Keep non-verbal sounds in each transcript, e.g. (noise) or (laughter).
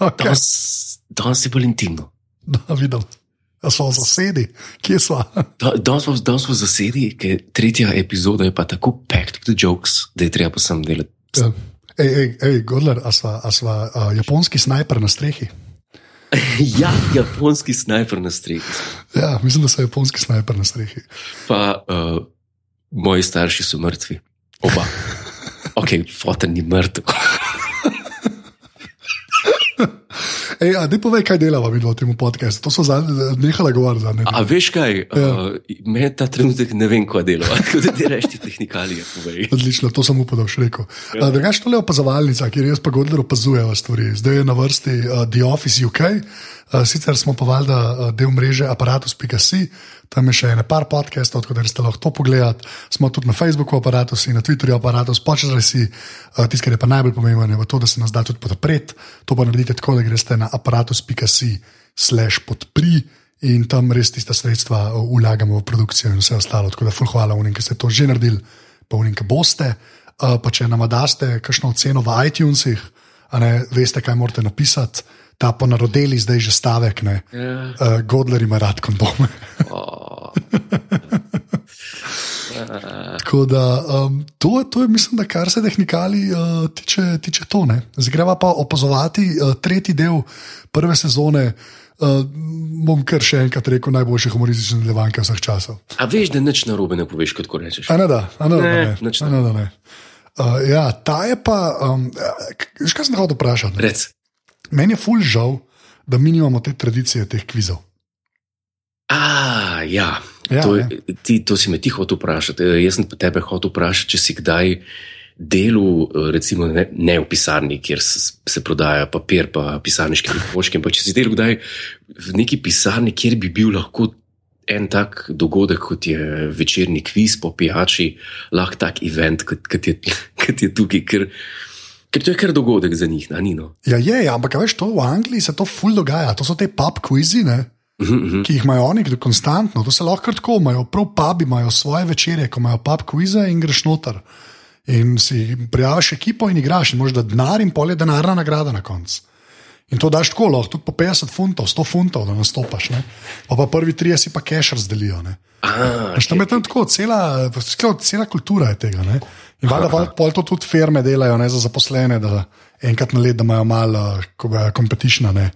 Okay. Danes, danes je bolj intimno. Da, videl. A so zasedi, kje so? Da- Danes smo, danes smo zasedi, ker tretja epizoda je pa tako packed with jokes, da je treba pa sam delati. Ja. Ej, ej, ej Godler, a sva, a sva a, japonski snajper na strehi? (laughs) ja, japonski snajper na strehi. Ja, mislim, da so japonski snajper na strehi. Pa uh, moji starši so mrtvi. Oba. (laughs) Ok, foten ni mrtev. Ej, a ne povej, kaj delava mi v tem podkastu. To so zadnje, nehala govoriti zadnje. A veš kaj, Ja. uh, me ta trenutek ne vem, kaj delo. (laughs) Tako da ti rečeš tehnikalije, povej. Odlično, to sem upal, boš rekel. Ja. Drugač, tole je opazovalnica, kjer jaz pa Godler opazujeva stvari. Zdaj je na vrsti uh, The Office UK, uh, sicer smo pa valjda uh, del mreže aparatus.si, tam je še ene par podcastov, tako da ste lahko to pogledali. Smo tudi na Facebooku aparatus in na Twitterju aparatus. Počasi si, uh, tisto, kar je pa pomembno, je to, da se nas da tudi podpreti. To pa naredite tako, da greste na aparatus.si slash podpri. In tam res tiste sredstva vlagamo v produkcijo in vse ostalo. Tako da, ful, hvala unim, ki ste to že naredili, pa unim, ki boste. Uh, pa če nam daste kakšno oceno v iTunesih, a ne veste, kaj morate napisati, ta ponarodeli zdaj že stavek, ne. Ja. Uh, Godler ima rad kondome. Oh. (laughs) Tako da um, to, to je, mislim, da kar se tehnikali uh, tiče, tiče to. ne. Zdaj greva pa opazovati uh, tretji del prve sezone. Uh, bom kar še enkrat rekel, najboljše humoristične nadaljevanke vseh časov. A veš, da nič narobe ne poveš, kot ko rečeš. A ne da, a ne da. Ne, Ne, ne, da ne. Uh, ja, ta je pa. Um, Veš, kaj sem hotel vprašati? ne? Rec. Meni je ful žal, da mi nimamo te tradicije teh kvizov. A, ja. Ja, to, je- ti, to si me ti hotel vprašati. Eh, Jaz sem tebe hotel vprašati, če si kdaj delal, eh, recimo ne, ne v pisarni, kjer se, se prodaja papir, pa pisarniški pripomočki, ampak če si delal kdaj v neki pisarni, kjer bi bil lahko en tak dogodek, kot je večerni kviz po pijači, lahko tak event, kot, kot, je, kot je tukaj. Ker, ker to je kar dogodek za njih, na Nino. Ja, je, ja, ampak veš, to v Angliji se to ful dogaja. To so te pub kvizi, ne? Mhm, ki jih imajo oni konstantno. To se lahko tako imajo, prav pubi imajo svoje večere, ko imajo pub kvize in greš noter. In si prijaviš ekipo in igraš, in možeš da denar in pol je denarna nagrada na koncu. In to daš tako, lahko tudi po 50 funtov, 100 funtov, da nastopaš. Ne? Pa, pa prvi trije si pa cash razdelijo. Ne? A, Veš, tam je tam tako, cela, cela kultura je tega. Ne? In valjda pol- (laughs) pol to tudi firme delajo ne, za zaposlene, da enkrat na let, da imajo malo kompetišna, da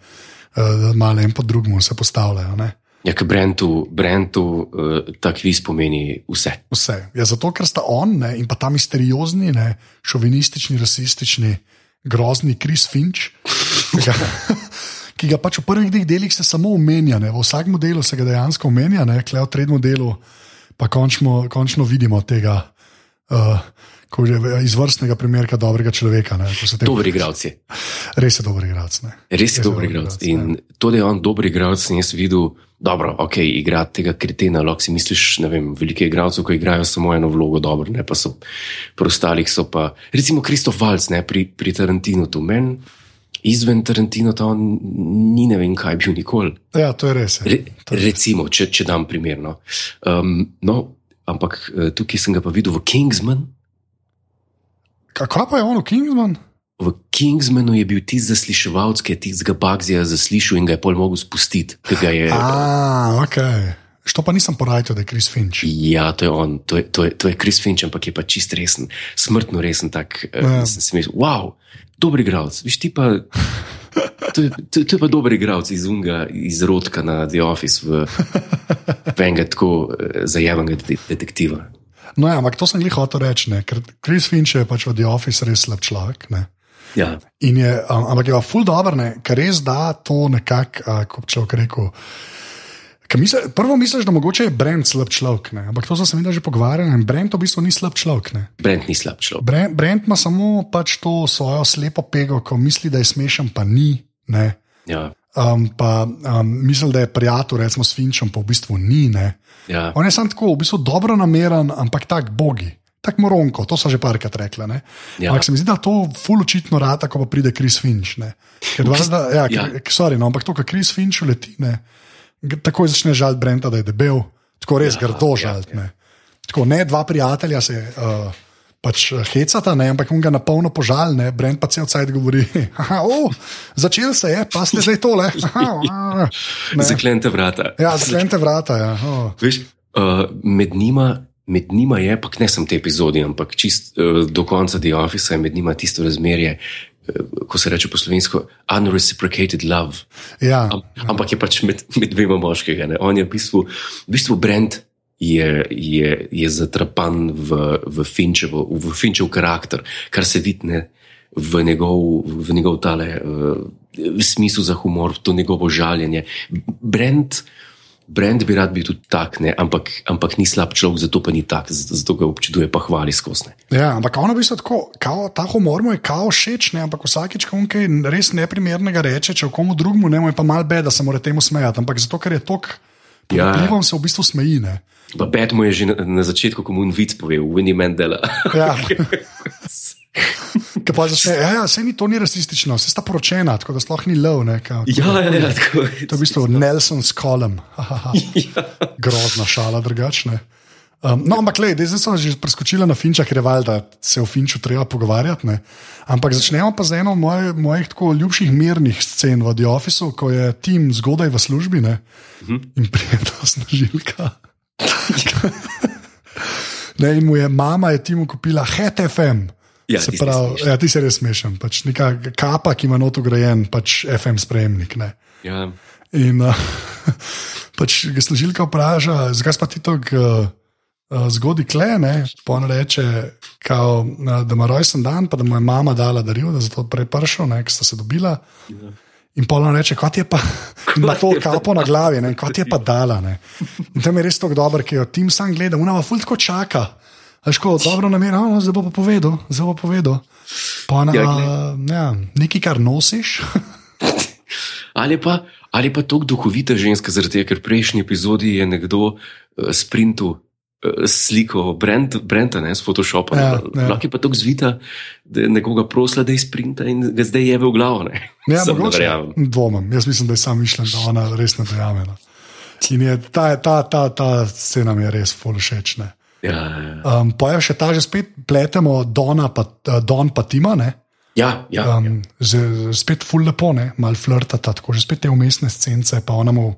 malo en po drugemu se postavljajo. Ne? Ja, ker Brentu, Brentu uh, ta kviz pomeni vse. Vse. Ja, zato, ker sta on ne, in pa ta misteriozni, ne, šovinistični, rasistični, grozni Kris Finč, ki ga, (laughs) ki ga pač v prvih dveh delih se samo omenja, ne, v vsakem delu se ga dejansko omenja, ne, klej v tretjem delu pa končno, končno vidimo tega. Uh, Ko je izvrstnega primerka dobrega človeka. Ne, Dobri igralci. Res je dober igralec. ne. Res je dober igralec. In to, da je on dober igralec, sem jaz videl, dobro, ok, igrati tega kretena, lahko si misliš, ne vem, velike igralce, ki igrajo samo eno vlogo, dobro, ne pa so, pri ostalih so pa, recimo Kristof Valc, ne pri, pri Tarantinu, tu meni, izven Tarantino, ta on ni ne vem, kaj bil nikoli. Ja, to je res. ja. Re, recimo, če, če dam primer. No. Um, no, ampak eh, tukaj sem ga pa videl v Kingsman. Kako pa je on v Kingsman? V Kingsmanu je bil tisti zasliševalc, ki je tistega Bagzija zaslišal in ga je pol mogel spustiti. Je, (laughs) A, ok. Što pa nisem porajal, da je Kris Finč. ja, to je on, to je, to, je, to je Chris Finch, ampak je pa čist resen, smrtno resen. Tak, Ja. ja. Sem si mislil, wow, dober igralec. Viš ti pa. To je, to, to je pa dober igralec iz Unga, iz Rodka na The Office, v, v enega tako eh, zajevenega de- detektiva. No, ja, ampak to sem jih hotel reči, ne, ker Kris Finč je pač v The Office res slab človek. Ne. Ja, In je, um, ampak je pa ful dobro, ker res da to nekako, uh, kot človek rekel. Misle, prvo misliš, da mogoče je Brent slab človek, ne, ampak to sem se mi že pogovarjal Brent v bistvu ni slab človek. Ne. Brent ni slab človek. Brent, Brent ima samo pač to svojo slepo pego, ko misli, da je smešen, pa ni. Ne. Ja, Um, pa um, misli, da je prijatelj, recimo s Finčem, pa v bistvu ni. Ne. ja. On je sam tako, v bistvu dobro nameren, ampak tak bogi. Tako moronko, to so že parkrat rekli. ne. Ja. Ampak se mi zdi, da to ful očitno rata, ko pa pride Kris Finč. ne. Ker dva, da, ja, Ja. ja. sorry, no, ampak to, kar Kris Finč uleti, ne, takoj začne žaliti Brenta, da je debel, tako res ja, grdo žaliti. Ne. Tako, ne, dva prijatelja se uh, pač eh, hecata, ne, ampak on ga na polno požal, ne, Brent pa cel cajt govori, (laughs) "Haha, o, začel se je, pa ste zdaj tole. (laughs) Haha, ne. Zaklente vrata. Ja, zaklente vrata, ja. O. Veš, uh, med, njima, med njima je, pa ne samo te epizode, ampak čist uh, do konca The Office je med njima tisto razmerje, ko se reče po slovensko, unreciprocated love. Ja, Am, ampak je pač med, med dvema moškega. Ne? On je v bistvu, v bistvu Brent. Je, je, je zatrapan v, v, Finčevo, v Finčev karakter, kar se vidi ne, v njegov, v njegov tale, uh, v smislu za humor, to njegovo žaljenje. Brent, Brent bi rad bil tudi tak, ne, ampak, ampak ni slab človek, zato pa ni tak, zato, ga občuduje, pa hvali skozi. ja, ampak ono v bistvu tako, kao, ta humor mu je kao všeč, ne, ampak vsakeč, ko on kaj res neprimernega reče, če komu drugemu ne, mu je pa mal bed, da se mora temu smejati, ampak zato, ker je tok. Ja. Vplivom se v bistvu smeji. Ne? Pa Bed mu je že na, na začetku, ko mu je vic povedal, Winnie Mandela. (laughs) Ja. (laughs) Kaj pa začne, ja, ja, se ni to ni rasistično, se sta poročena, tako da sploh ni lov. Ne, kao, ja, ja, ja, tako. To je v bistvu Nelson's column. (laughs) Ja. Grozna šala, drugačne. Um, no, ampak, le, zdaj sem že preskočila na Finča, ker je valjda, da se o Finču treba pogovarjati. Ne? Ampak začnemo pa z eno moj, mojih tako ljubših mirnih scen v The Officeu, ko je tim zgodaj v službi ne? Mhm. in prijetna snažilka. (laughs) ne, in mu je mama je timu kupila HTFM. Ja, Se pravi, ja, ti si res smešen. Pač neka kapa, ki ima not ugrajen, pač FM sprejemnik. Ne? Ja. In uh, (laughs) pač ga služilka vpraša, zakaj pa ti to uh, zgodi kle, ne? Pa on reče, kao, uh, da ima rojsten dan, pa da mu je mama dala darilo, da je zato prej prišel, ker sta se dobila. In pa on reče, kot je pa, (laughs) ima to kapo na glavi, ne, kot je pa (laughs) dala. Ne. In tam je res tako dober, ki jo tim sam gleda, unava ful tako čaka. Ajško, dobro namerno, zdaj bo pa povedal, zdaj bo povedal. Pa ona, Ja, ja, ja, nekaj, kar nosiš. (laughs) Ali pa, ali pa tako duhovita ženska, zaradi tega, ker v prejšnji epizodi je nekdo uh, sprintu uh, sliko Brent, Brenta ne, s Photoshopom. Ja, ja. Lahko je pa tako zvita, da je nekoga prosila, da je sprinta in ga zdaj je v glavo. Ne. Ja, ne mogoče. verjamem. Dvomim, jaz mislim, da je sam mišljen, da ona res ne verjame. no. In je ta, ta, ta, ta scena mi je res full všeč. ne. Ja, ja, Um, pa je še ta, že spet pletemo Dona, pa, uh, Don pa Tima, ne? ja, ja, Um, že, spet full lepo, ne? mal flirtata, tako že spet te umestne scence, pa ona mu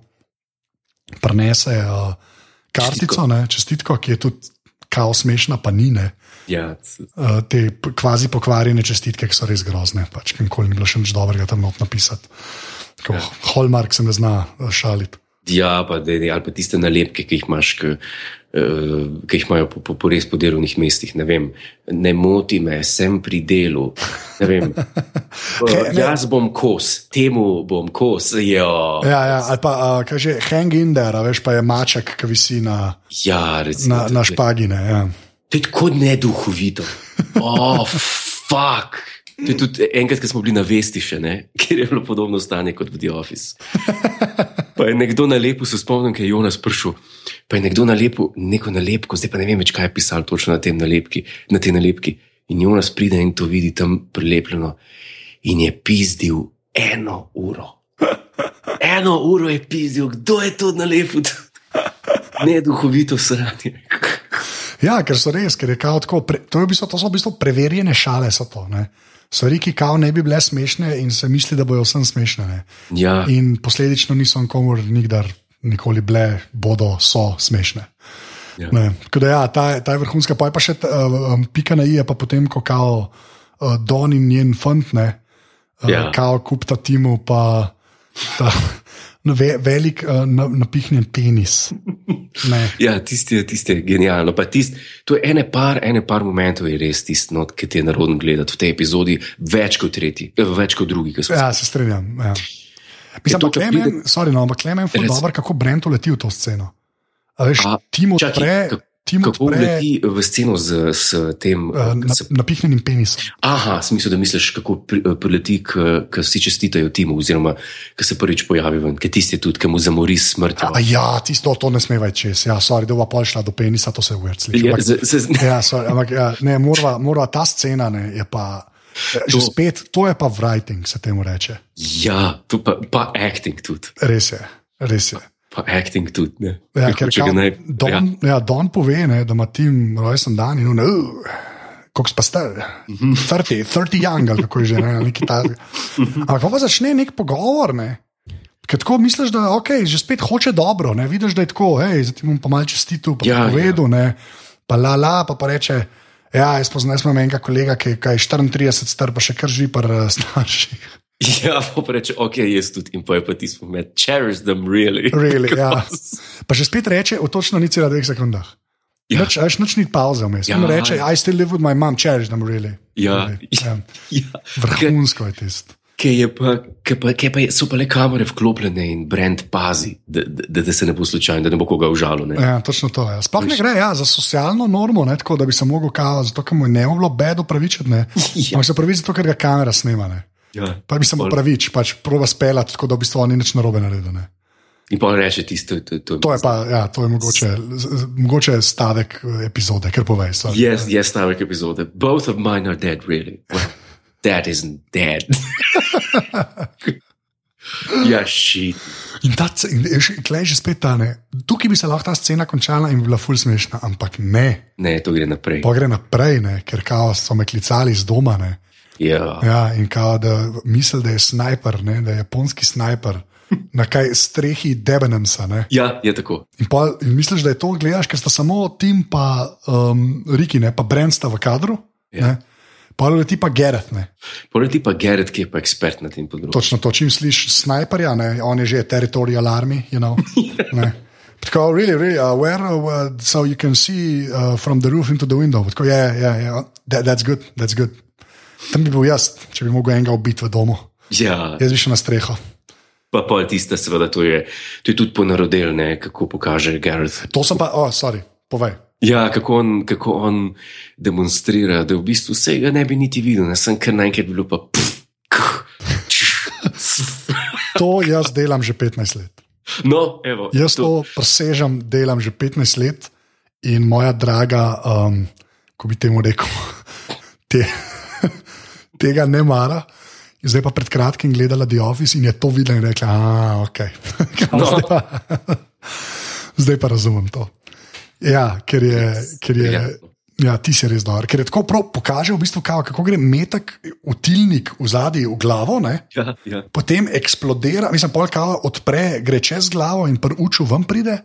prenese uh, kartico, ne? čestitko, ki je tudi kao smešna, pa ni. Ne? ja, Uh, te kvazi pokvarjene čestitke, ki so res grozne, pač nikoli ni bilo še nič dobrega tam not napisati. Tako, ja. Hallmark se ne zna uh, šaliti. Ja pa, da, ali pa tiste nalepke, ki jih imaš. K, uh, Ki jih imajo po, po, po res po delovnih mestih. Ne, vem, ne moti me, sem pri delu. Ne vem, (laughs) uh, jaz bom kos, temu bom kos. Jo. Ja, ja, ali pa uh, kaže hang in there, a veš pa je maček, ki visi na, Ja, recimo, na, na špagine. Ja. To je tako neduhovito. (laughs) Oh, fuck. To je tudi enkrat, ko smo bili na vesti, še, ne, (laughs) kjer je bilo podobno stanje kot v The Office. Pa je nekdo na lepu, se spomnim, ki je Jonas prišel. Pa je nekdo na lepu, neko nalepko, zdaj pa ne vem več, kaj je pisal točno na, tem nalepki, na tej nalepki. In Jonas pride in to vidi tam prilepljeno in je pizdil eno uro. (laughs) Eno uro je pizdil, kdo je to nalepil? (laughs) Neduhovito sranje. Ja, ker so res, ker je kao tako, pre, to, je v bistvu, to so v bistvu preverjene šale. To, ne. Stvari, ki kao ne bi bile smešne in se misli, da bojo vsem smešne. Ne. Ja. In posledično niso nikomor nikdar, nikoli bile, bodo, so smešne. Ja. Ne, Tako da, ja, ta, ta je vrhunska, pa je pa še ta, um, pika na i, pa potem, ko kao uh, Don in njen fant, ne, uh, Ja. kao kup ta timu, pa ta ve, velik uh, na, napihnjen penis. Ne. (laughs) Ja, tisti je, tisti je genialno. Pa Tist, to je ene par, ene par momentov, je res tisto, not, ki ti je narodno gledati v tej epizodi, več kot tretji, eh, več kot drugi. Ja, se strinjam. Ja. Mislim, ko Klemen, pride- sorry, no, ampak Klemen je dobro, kako Brent uleti v to sceno. A veš, A, Tim čakaj, odpre, Tim Kako odpre leti v sceno z, s tem? uh, eh, na, s- napihnjenim penisom. Aha, smisel, da misliš, kako pri- eh, prileti, ko vsi čestitajo timu, oziroma ko se prvič pojavi ven, ker tisti tudi, ki mu zamori s smrtjo. A ja, tisto to ne sme več čez. Ja, sorry, da bo pol šla do penisa, to se je uvrt. Ja, z- z- Ja, sorry, ampak ja, ne, morava, morava ta scena ne, je pa. Že To- spet, to je pa writing, se temu reče. Ja, to pa, pa acting tudi. Res je, res je. Pa acting tudi. Ne. Ja, Ker kao, ga naj- Don, ja. Ja, Don pove, ne, da ima tim rojsten dan in on, uh, kako pa star, 30, 30 young, ali kako je že, ne, neki ta. Ampak ko pa začne nek pogovor, ne. Ker tako misliš, da okay, že spet hoče dobro, ne vidiš, da je tako, hej, zdaj ti bom pa malce čestitil, pa Ja, ja, povedal, ja. pa la la, pa, pa reče. Ja, jaz poznam enega kolega, ki ki je 34 star, pa še kar živi pri starših. (laughs) Ja, pa reče, ok, jaz tudi in pa je pa tisti moment, cherish them really. (laughs) Really, ja. Pa še spet reče, v točno ni cela dveh sekundah. Ja. Noč, veš, noč ni pauze vmes. Ja. Ja. reče, I still live with my mom, cherish them really. Ja, really. ja. (laughs) Ja, Vrhunsko je tisto. Ker je pa, ker pa, ker pa je, so pa le kamere vklopljene in brand pazi, da, da, da, se ne bo slučajno, da ne bo koga užalil. ne. Ja, točno to je. Sploh ne gre ja, za socialno normo, ne, tako da bi se mogel kao, zato ker mu je ne bi bilo bedo pravičiti. Ne. Ja. Ampak se pravi zato, ker ga kamera snema. Ne. Ja. Pa mu Pol- pravič, pač proba speljati, tako da v bistvu ni nič narobe naredil. Ne. In pa reče tisto, to, to, To je pa, ja, to je mogoče, mogoče stavek eh, epizode, ker povej. sorry. Yes, yes, stavek epizode. Both of mine are dead, really. Well, (laughs) that isn't dead. (laughs) ja, shit. In ta, je je že spet ta ne. Tukaj bi se lahko ta scena končala in bi bila ful smešna, ampak ne. Ne, to gre naprej. Pa gre naprej, ne, ker kao so me klicali iz doma. Ne. Ja. Ja, in kao da misli, da je snajper, ne, da je japonski snajper na kaj strehi Debenemsa. Ne. ja, je tako. In, pol, in misliš, da je to, gledaš, ker sta samo Tim pa um, Riki, ne, pa Brent sta v kadru. Ja. Ja. Pa leti pa Gerrit. Ne. Poleti pa Gerrit, ki je pa ekspert na tem področju. Točno to, čim slišiš snajperja, ne, on je že territorial army. You know, (laughs) ne. Tako, really, really, uh, where, uh, so you can see uh, from the roof into the window. Tako, yeah, yeah, yeah. That, that's good, that's good. Tam bi bil jaz, če bi mogel enega ubiti v domu. Ja, Jaz bi šel na streho. pa pol tiste, seveda, to je, to je tudi ponarodel, ne, kako pokaže Gerrit. To sem pa, oh, sorry, povej. Ja, kako on, kako on demonstrira, da v bistvu vsega ne bi niti videl, ne sem kar naenkrat bilo pa. Pff, kh, (laughs) To jaz delam že 15 let. No, evo. Jaz to presežem, delam že 15 let in moja draga, um, ko bi temu rekel, (laughs) te, tega ne mara. Zdaj pa pred kratkim gledala The Office in je to videla in rekla, da okay. (laughs) No. zdaj, pa, (laughs) zdaj pa razumem to. Ja, ker je. Ker je Ja. Ti si res dober. Ker je tako prav pokaže, v bistvu, kao, kako gre metek v tilnik v zadnji v glavo, ne? Ja, ja. potem eksplodira, mislim, pol kava odpre, gre čez glavo in pri uču ven pride.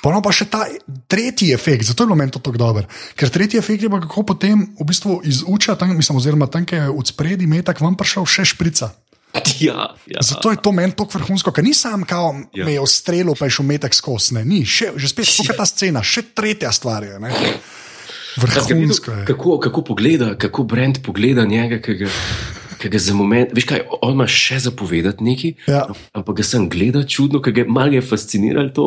Ponovno pa še ta tretji efekt, zato je bilo meni to tako dober. Ker tretji efekt je pa kako potem v bistvu iz uča, tam, mislim, oziroma tam, ki je od spredi metak ven prišel, še šprica. Ja, ja. Zato je to meni tako vrhunsko, ker ni sam, kao Ja. me je ustrelil, pa je šel metak skozi, ni, še, že spet ja. ta scena, še tretja stvar je. Ne? Vrhunsko je. Kako, kako pogleda, kako Brent pogleda njega, ki ga, ki ga za moment, veš kaj, on ima še zapovedati nekaj, Ja. ampak ga sem gledal čudno, ker ga je malo je fasciniralo to.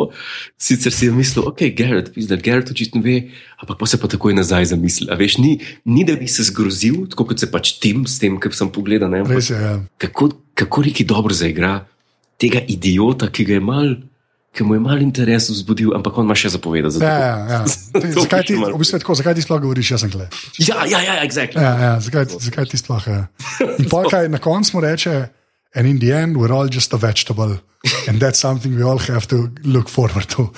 Sicer si je mislil, ok, Garrett, da Garrett očitno ve, ampak pa se pa takoj nazaj zamisli. A veš, ni, ni da bi se zgrozil, tako kot se pač tim s tem, kar sem pogledal. Ne, ampak Res je. Ja. kako, kako Riki dobro zaigra tega idiota, ki ga je mal. Ki mu je mal interes vzbudil, ampak on ima še zapovedati. za Ja, ja, ja. (laughs) To zakaj, ti, v bistvu, tako, zakaj ti sploh govoriš, jaz sem kle? ja, ja, ja, exactly. Ja, ja, zakaj, zakaj ti sploh je? In pol (laughs) kaj na koncu mu reče, and in the end, we're all just a vegetable. And that's something we all have to look forward to.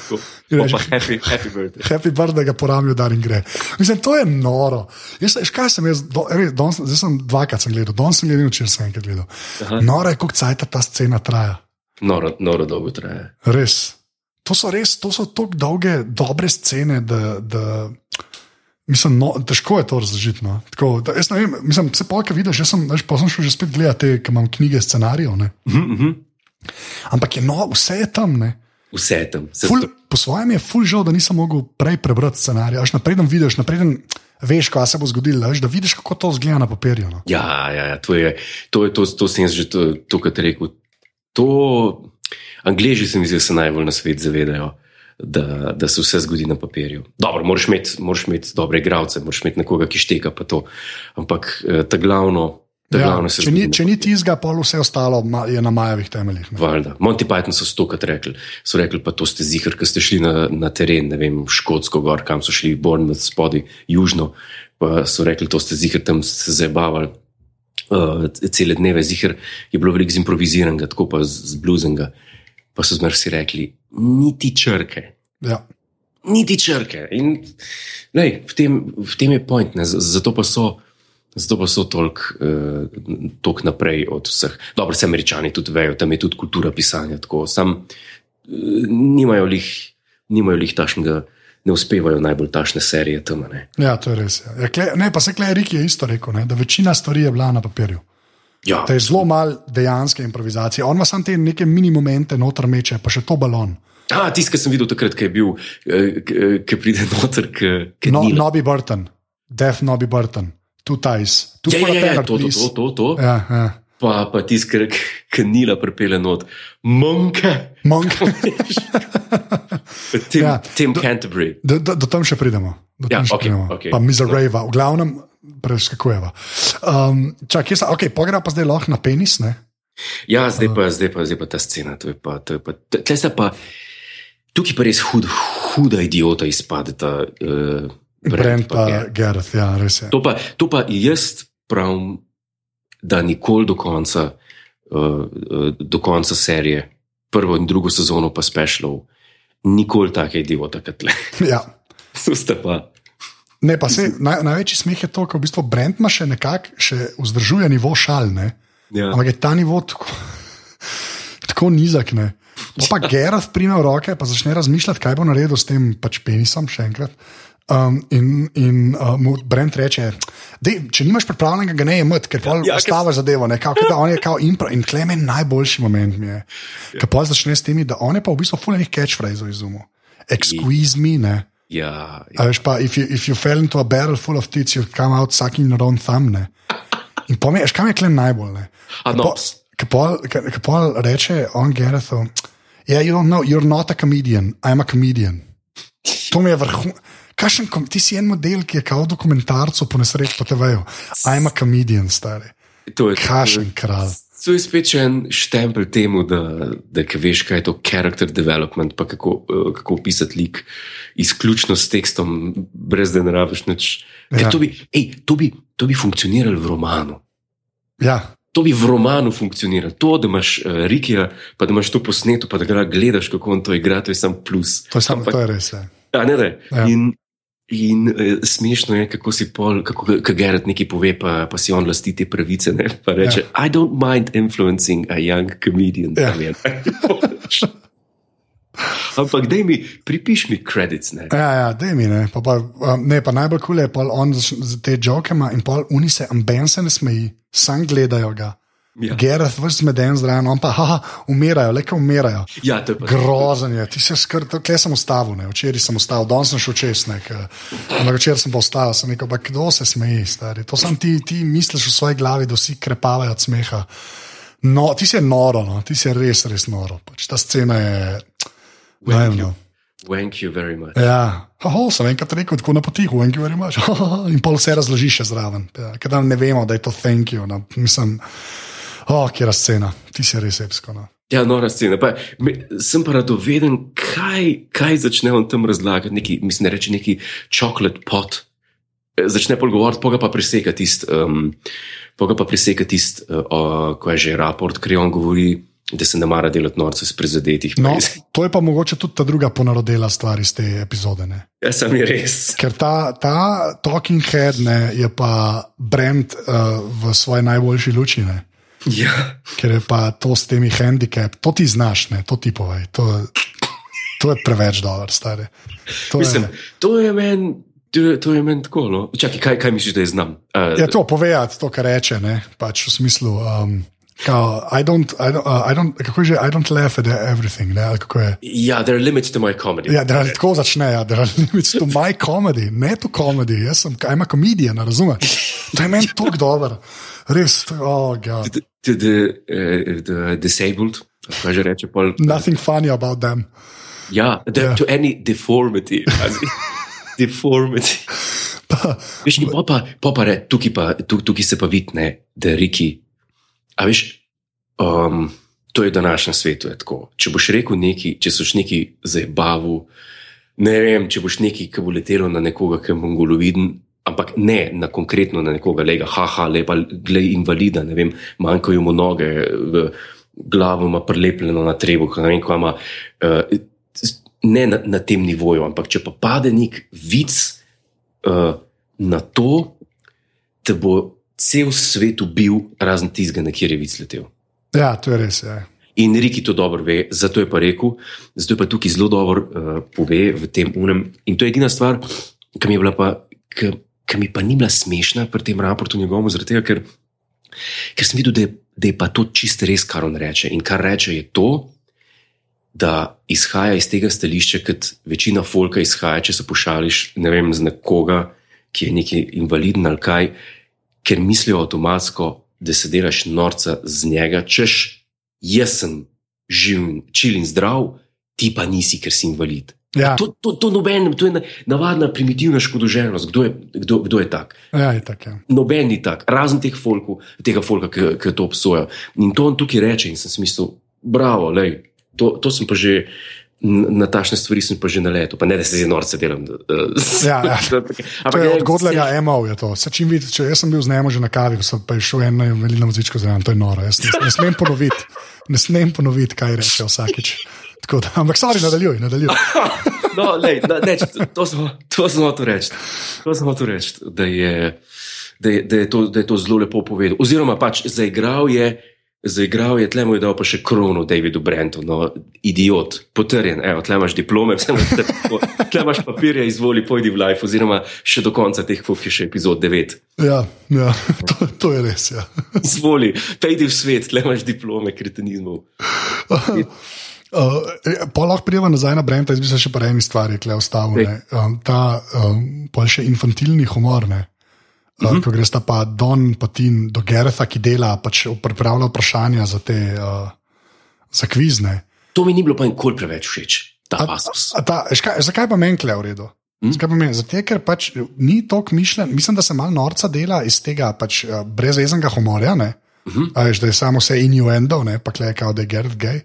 Pa reče, happy, happy birthday. Happy birthday, ga poramijo dar in gre. Mislim, to je noro. Jaz, veš, kaj sem jaz, do, res, danes, zdaj sem dvakrat sem gledal, danes sem gledal, včeraj sem enkrat gledal. Noro je, koliko cajt ta scena traja. Noro, noro dolgo traja. Res. To so res, to so tako dolge, dobre scene, da, da mislim, no, težko je to razložiti. No. Tako, da, jaz ne vem, mislim, se polka vidiš, jaz sem, veš, pa sem šel že spet gledati, ker imam knjige scenarijev. ne. Ampak je no, vse je tam. Ne. Vse je tam. Se Ful, to- po svojem je ful žal, da nisem mogel prej prebrati scenarija. Až napreden vidiš, napreden veš, kaj se bo zgodilo, veš, da vidiš, kako to zgleda na papirju. No. Ja, ja, ja, to je, to je, to, to sem že to, to kar rekel. To, Angleži se mi zdi, se najbolj na svet zavedajo, da, da se vse zgodi na papirju. Dobro, moraš imeti, moraš imeti dobre igralce, moraš imeti nekoga, ki šteka pa to. Ampak eh, ta glavno, ta Ja, glavno se če, ni, če ni tizga, pol vse ostalo je na majevih temeljih. Valjda. Monty Python so stokrat rekli, so rekli, pa to ste zihar, ker ste šli na, na teren, ne vem, Škotsko gor, kam so šli, Bournemouth spodaj, južno, pa so rekli, to ste zihar tam se zabavali. Uh, cele dneve zihar je bilo veliko zimproviziranega, tako pa z, z bluzenga. Pa so zmer si rekli, niti črke, Ja. niti črke. In, lej, v, tem, v tem je point, ne, zato pa so. Zato pa so toliko uh, naprej od vseh. Dobro, vse američani tudi vejo, tam je tudi kultura pisanja. Tako, sam uh, nimajo lih, nimajo lih tašnega, ne uspevajo najbolj tašne serije tam. Ne. Ja, to je res. Ja. Ja, kle, ne, pa se klej, Rik je isto rekel, ne, da večina stvari je bila na papirju. Ja. Da je zelo malo dejanske improvizacije. On ima samo te neke mini momente, noter meče, pa še to balon. Ah, tisti, ki sem videl takrat, ki je bil, ki pride noter, ki no, ni. Nobby Burton, Def Nobby Burton, Two Ties, Two Ja, ja, ja, Pepper, to, to, to, to, to. Ja, ja. Pa, pa tisti, ki nila pripele not, monke, Monk. (laughs) Tim, Ja, Tim Canterbury. Do, do, do tam še pridemo. Do Ja, tam še okej, pridemo. okej. Pa Mizereva, v glavnem preskakujeva. Um, čak, jaz, okay, pogreba pa zdaj lahko na penis, ne? Ja, zdaj pa, zdaj pa, zdaj pa ta scena. to je Pa, to je pa, tle sta pa, tukaj pa res hud, huda idiota izpadeta. Uh, Brent pa Gareth, ja, res je. To pa, to pa jaz pravim, da nikoli do konca, uh, uh, do konca serije, prvo in drugo sezono pa specialov, nikoli take idiota kot le. (laughs) Ja. To sta pa. Ne, pa se, naj, največji smeh je to, ko v bistvu Brent ima še nekako, še vzdržuje nivo šal, ne? Ja. ampak je ta nivo tako, tako nizek. Ne? Pa, pa Gerard prime v roke, pa začne razmišljati, kaj bo naredil s tem pač penisom, še enkrat. Um, in in uh, mu Brent reče, dej, če nimaš pripravljenega, ga ne jemet, ker pa Ja, ja, ker- zadeva. Ne, kao, da on je kao impro in klemen najboljši moment mi je. Ja. Ker pa začne s temi, da on je pa v bistvu fulejnih catchphrases izumil. Excuse me, ne. Ja, A veš pa, if you, if you fell into a barrel full of tits, you come out sucking your own thumb. Ne? In pomeniš, kam je klem najbolj? Ne? A Ke no, pol- pol- pol reče on Gerethu, yeah, you don't know, you're not a comedian, I'm a comedian. To mi je vrhun. Kašen, kom, ti si en model, ki je kao dokumentarcu po nesreči po TV-ju. I'm a comedian, stari. to je Kašen kralj. To je spet še en štempelj temu, da, da veš, kaj je to character development, pa kako, eh, kako opisati lik izključno s tekstom, brez da ne rabiš nič. Ja. To, bi, ej, to, bi, to bi funkcioniralo v romanu. Ja, To bi v romanu funkcioniralo. To, da imaš uh, Rikija, pa da imaš to posneto, pa da ga gledaš, kako on to igra, to je sam plus. to je, sam, Ampak- to je res. Ja. A, ne, ne. Ja. In, in uh, smešno je, kako si pol, kako ka Gerard nekaj pove, pa, pa si on lasti te pravice. Ne? Pa reče: ja. I don't mind influencing a young comedian. Ja. A vem. Ampak, daj mi, pripiš mi credits. Ne? Ja, ja, da mi ne. Pa, pa, um, ne, pa najbolj kul je, pa on zač- z te joke ima in pol uni se amben se ne smeji, sam gledajo ga. Ja. Gerard vse zmeden zraven, on pa, haha, umirajo, le ko umirajo. Ja, je Grozen je, ti se skrbi, kje sem ustavil, ne? včeraj sem ustavil, danes sem šel čez nek. Ampak včeraj sem pa ustavil, sem rekel, pa kdo se smeji, stari. To sem ti, ti misliš v svoji glavi, da vsi krepavajo od smeha. No, ti si noro, no? ti si res, res noro. Pač ta scena je. No. Thank you very much. Ja, Haha, sem enkrat rekel, tako na potihu, thank you very much. (laughs) In pol vse razloži še zraven. Ja, ker da ne vemo, da je to thank you. No. Mislim, oh, kje je scena, ti si res epsko. No. Ja, nora scena. Pa, me, sem pa radoveden, kaj, kaj začne on tam razlagati. Neki, mislim, da reče neki chocolate pot. Eh, Začne pol govoriti, pa ga pa preseka tisti, um, pa ga pa preseka tisti, uh, ko je že raport, ker on govori, da se ne mara delati norce iz prizadetih. No, (laughs) to je pa mogoče tudi ta druga ponarodela stvar iz te epizode. Ne? Ja, sem je res. Ker ta, ta Talking Head ne, je pa brand uh, v svoji najboljši luči. Ne? Ja. Ker je pa to s temi handicap, to ti znaš, ne? to ti povej. To, to je preveč dobro, stare. To Mislim, je, to je meni. To je, je meni tako. No. Čakaj, kaj, kaj misliš, da je znam? Uh, Ja, to povedati, to, kar reče, ne, pač v smislu. Um, kao, I don't, I don't, uh, I don't, kako že, I don't laugh at everything. Ne, kako je. ja, there are limits to my comedy. Ja, da tako začne, ja, there are limits to my comedy, ne to comedy. Jaz sem, I'm a comedian, razumeš? To je meni tako dobro. Res, oh, God. To, to the, uh, the disabled, kaj že reče, pol, Nothing funny about them. Ja, the, Ja. yeah. to any deformity. deformity. Veš, in pol pa, pol pa re, tukaj, pa, tu, tukaj se pa vidi, ne, da je Riki. A veš, um, to je današnjem svetu. Je tako. če boš rekel nekaj, če soš neki zabavu, ne vem, če boš nekaj, ki bo letelo na nekoga, ki je mongoloviden. Ampak ne na konkretno na nekoga, lega, haha, lepa, glej, invalida, ne vem, manjkajo mu noge, glavo ima prelepljeno na trebuh, ne vem, kaj ima. Uh, ne na, na tem nivoju, ampak če pa pade nek vic uh, na to, da bo cel svet ubil, razen tistega, na kjer je vic letel. Ja, to je res. Ja. In Riki to dobro ve, zato je pa rekel, zato je pa tukaj zelo dobro uh, pove v tem unem. In to je edina stvar, ki mi je bila pa, ki, ki mi pa ni bila smešna pri tem raportu njegovemu, zaradi tega, ker, ker sem videl, da je, da je pa to čiste res, kar on reče. In kar reče je to, da izhaja iz tega stališča, kot večina folka izhaja, če se pošališ, ne vem, z nekoga, ki je neki invaliden ali kaj, ker mislijo avtomatsko, da se delaš norca z njega, češ jaz sem živ, čil in zdrav, ti pa nisi, ker si invalid. Ja. To, to, to, noben, to je na- navadna primitivna škodoželjnost. Kdo je, kdo, kdo je tak? Ja, je tak, ja. Noben ni tak, razen teh folkov, tega folka, ki, ki to obsoja. In to on tukaj reče, in sem si mislil, bravo, lej, to, to sem pa že. Na tašne stvari sem pa že na letu, pa ne da se zdaj norce delam. Uh, Ja, ja. (laughs) To Ampak je od Godlerja, Emov je to. Se čim vidite, če jaz sem bil z njim že na kavi, pa je šel eno veliko muzičko zraven, to je noro. Jaz ne, ne smem ponoviti, ne smem ponoviti, kaj reče vsakič. Tako Da, ampak stvari nadaljuj, nadaljuj. (laughs) No, lej, na, ne, če- to smo to smo hotel reči. To smo hotel reči, da je, da, je, da, je to, da je to zelo lepo povedal. Oziroma, pač zaigral je. Zaigral je, tle mu je dal pa še krono Davidu Brentu, no, idiot, potrjen, evo, tle imaš diplome, (laughs) vse imaš, tle imaš papirje, izvoli, pojdi v life, oziroma še do konca teh, koliko je še epizod 9. Ja, ja (laughs) to, to je res. Ja. (laughs) Izvoli, pejdi v svet, tle imaš diplome kretenizmov. Uh, pa lahko prijeva nazaj na Brenta, jaz bi se še pa eni stvari tle ustavil. ne. Um, ta um, pol še infantilni humor, ne. Uh, uh -huh. ko greš pa Don Patin do Geretha, ki dela, pač pripravlja vprašanja za te uh, za kvizne. To mi ni bilo pa nikoli preveč všeč, ta A- pasus. A ta, veš kaj, zakaj pa meni kle v redu? Pa meni? Zato, ker pač ni tako mišljen, mislim, da se malo norca dela iz tega pač, uh, brezvezenega humorja. Ne? Uh -huh. A Veš, da je samo vse innuendo, ne pa kle, kao, da je Gerd gay.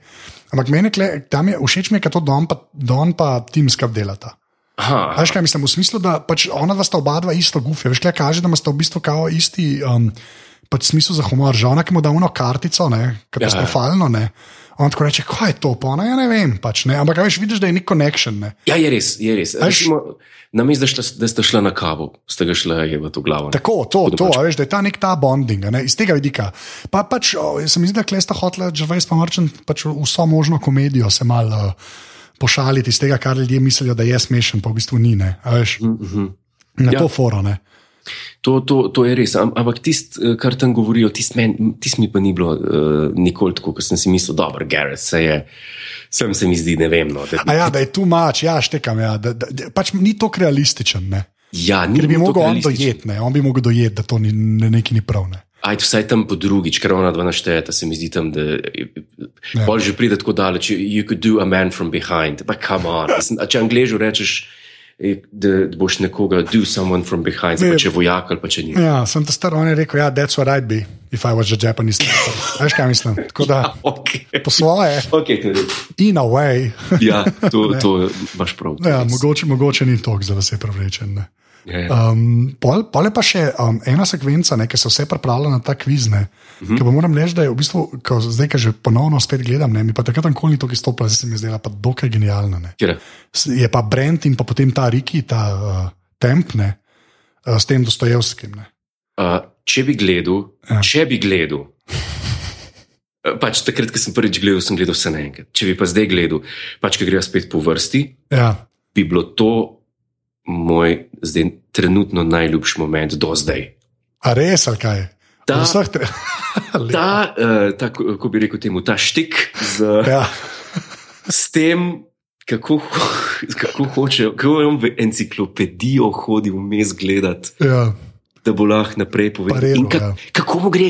Ampak meni kle, tam je všeč mi, ker to Don pa, Don pa Tim skup delata. Aha, Veš kaj mislim, v smislu, da pač ona dva sta oba dva isto gufe. Veš kaj kaže, da sta v bistvu kao isti um, pač smisel za humor. Že ona, ki mu da uno kartico, ne, katastrofalno, ne. On tako reče, kaj je to, pa ona, ja ne vem, pač ne. Ampak veš, vidiš, da je nek. Ne. Ja, je res, je res. Veš- Recimo, Namesto, da, šla- da ste šla na kavo, ste ga šla je v to glavo. ne. Tako, to, da to, pač- veš, da je ta nek ta bonding, ne, iz tega vidika. Pa pač, o, se mi zdi, da klesta hotla, že veš, pa morčen pač vso možno komedijo se mal uh, pošaliti iz tega, kar ljudje mislijo, da je smešen, pa v bistvu ni, ne, veš. Mhm. Na Ja. to foro, ne. To, to, to je res, Am, ampak tisto, kar tam govorijo, tisto tist mi pa ni bilo uh, nikoli tako, kot sem si mislil, dobro, Gareth, se je, sem se mi zdi, ne vem. No, da, A ja, da je tu mač, ja, štekam, ja, da, da, da, pač ni tako realističen, ne. ja, ni Ker bi tako on ne, on bi mogel dojeti, da to ni, ne, nekaj ni prav, ne. Ajde, vsaj tam po drugič, ker ona dva naštejeta, se mi zdi tam, da Ja. bolj že pride tako daleč. You, could do a man from behind. Pa come on. A če angližu rečeš, eh, da, boš nekoga do someone from behind, zdaj pa če je vojak ali pa če ni. Ja, sem ta star, on je rekel, ja, that's what I'd be, if I was a Japanese teacher. Veš kaj mislim? Tako da, (laughs) Okay. po svoje, Okay, je res. in a way. ja, to, (laughs) to imaš prav. je Ja, mogoče, mogoče ni toliko za vse privlečen. ne. Ja, ja. Um, pol, pol je pa še um, ena sekvenca, ne, ki se vse pripravlja na ta kviz. Uh Mhm. -huh. Moram reči, da je v bistvu, ko, zdaj, ko že ponovno spet gledam, ne, mi pa takrat nikoli ni to izstopila, zdaj se mi je zdela pa dokaj genialna. Ne. Kjer? S- Je pa Brent in pa potem ta Riki, ta uh, temp, ne, uh, s tem Dostojevskim. Ne. Uh, če bi gledal, Ja. če bi gledal. eh, Pač takrat, ko sem prvič gledal, sem gledal vse naenkrat. Če bi pa zdaj gledal, pač, ki gre spet po vrsti, Ja, bi bilo to moj zdaj trenutno najljubši moment do zdaj. a res ali kaj? Ta- vseh tre-. (laughs) Ta, uh, ta kako bi rekel temu, ta štik z, ja. (laughs) s tem, kako, kako hoče, kako je on v enciklopedijo hodil vmes gledati, Ja. da bo lahko naprej povedal. In ka, ja. kako, mu gre,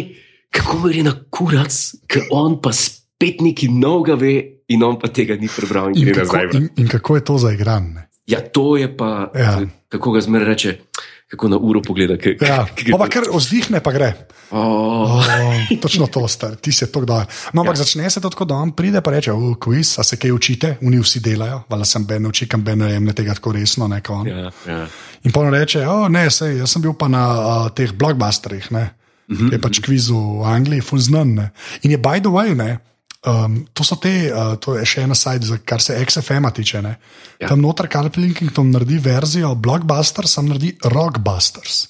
kako mu gre na kurac, ker on pa spet neki novega ve in on pa tega ni prebral in In, gre kako, nazaj. in, in kako je to zaigran? Ne? Ja, to je pa, Ja. kako ga zmeraj reče, kako na uro pogleda. K, Ja, k- pa, pa kar vzdihne, pa gre. Oh, Oh, točno to, star, ti se to kdaj. No, ampak ja. začne se tako, da on pride in reče: "U, Kviz, a se kaj učite, oni vsi delajo, vala sem Ben, uči, kam Ben jemne tega tako resno. Ne, ja, ja. In pa on reče: oh, ne, sej, jaz sem bil pa na uh, teh blockbusterjih, ne, Mhm, ki je pač kviz v Angliji, fuznan. Ne. In je by the way, ne. Um, to so te, uh, to je še ena sajt, kar se XFM-a tiče. Ja. Ja. Tam noter Carl Pilkington naredi verzijo Blockbusters, sam naredi Rockbusters.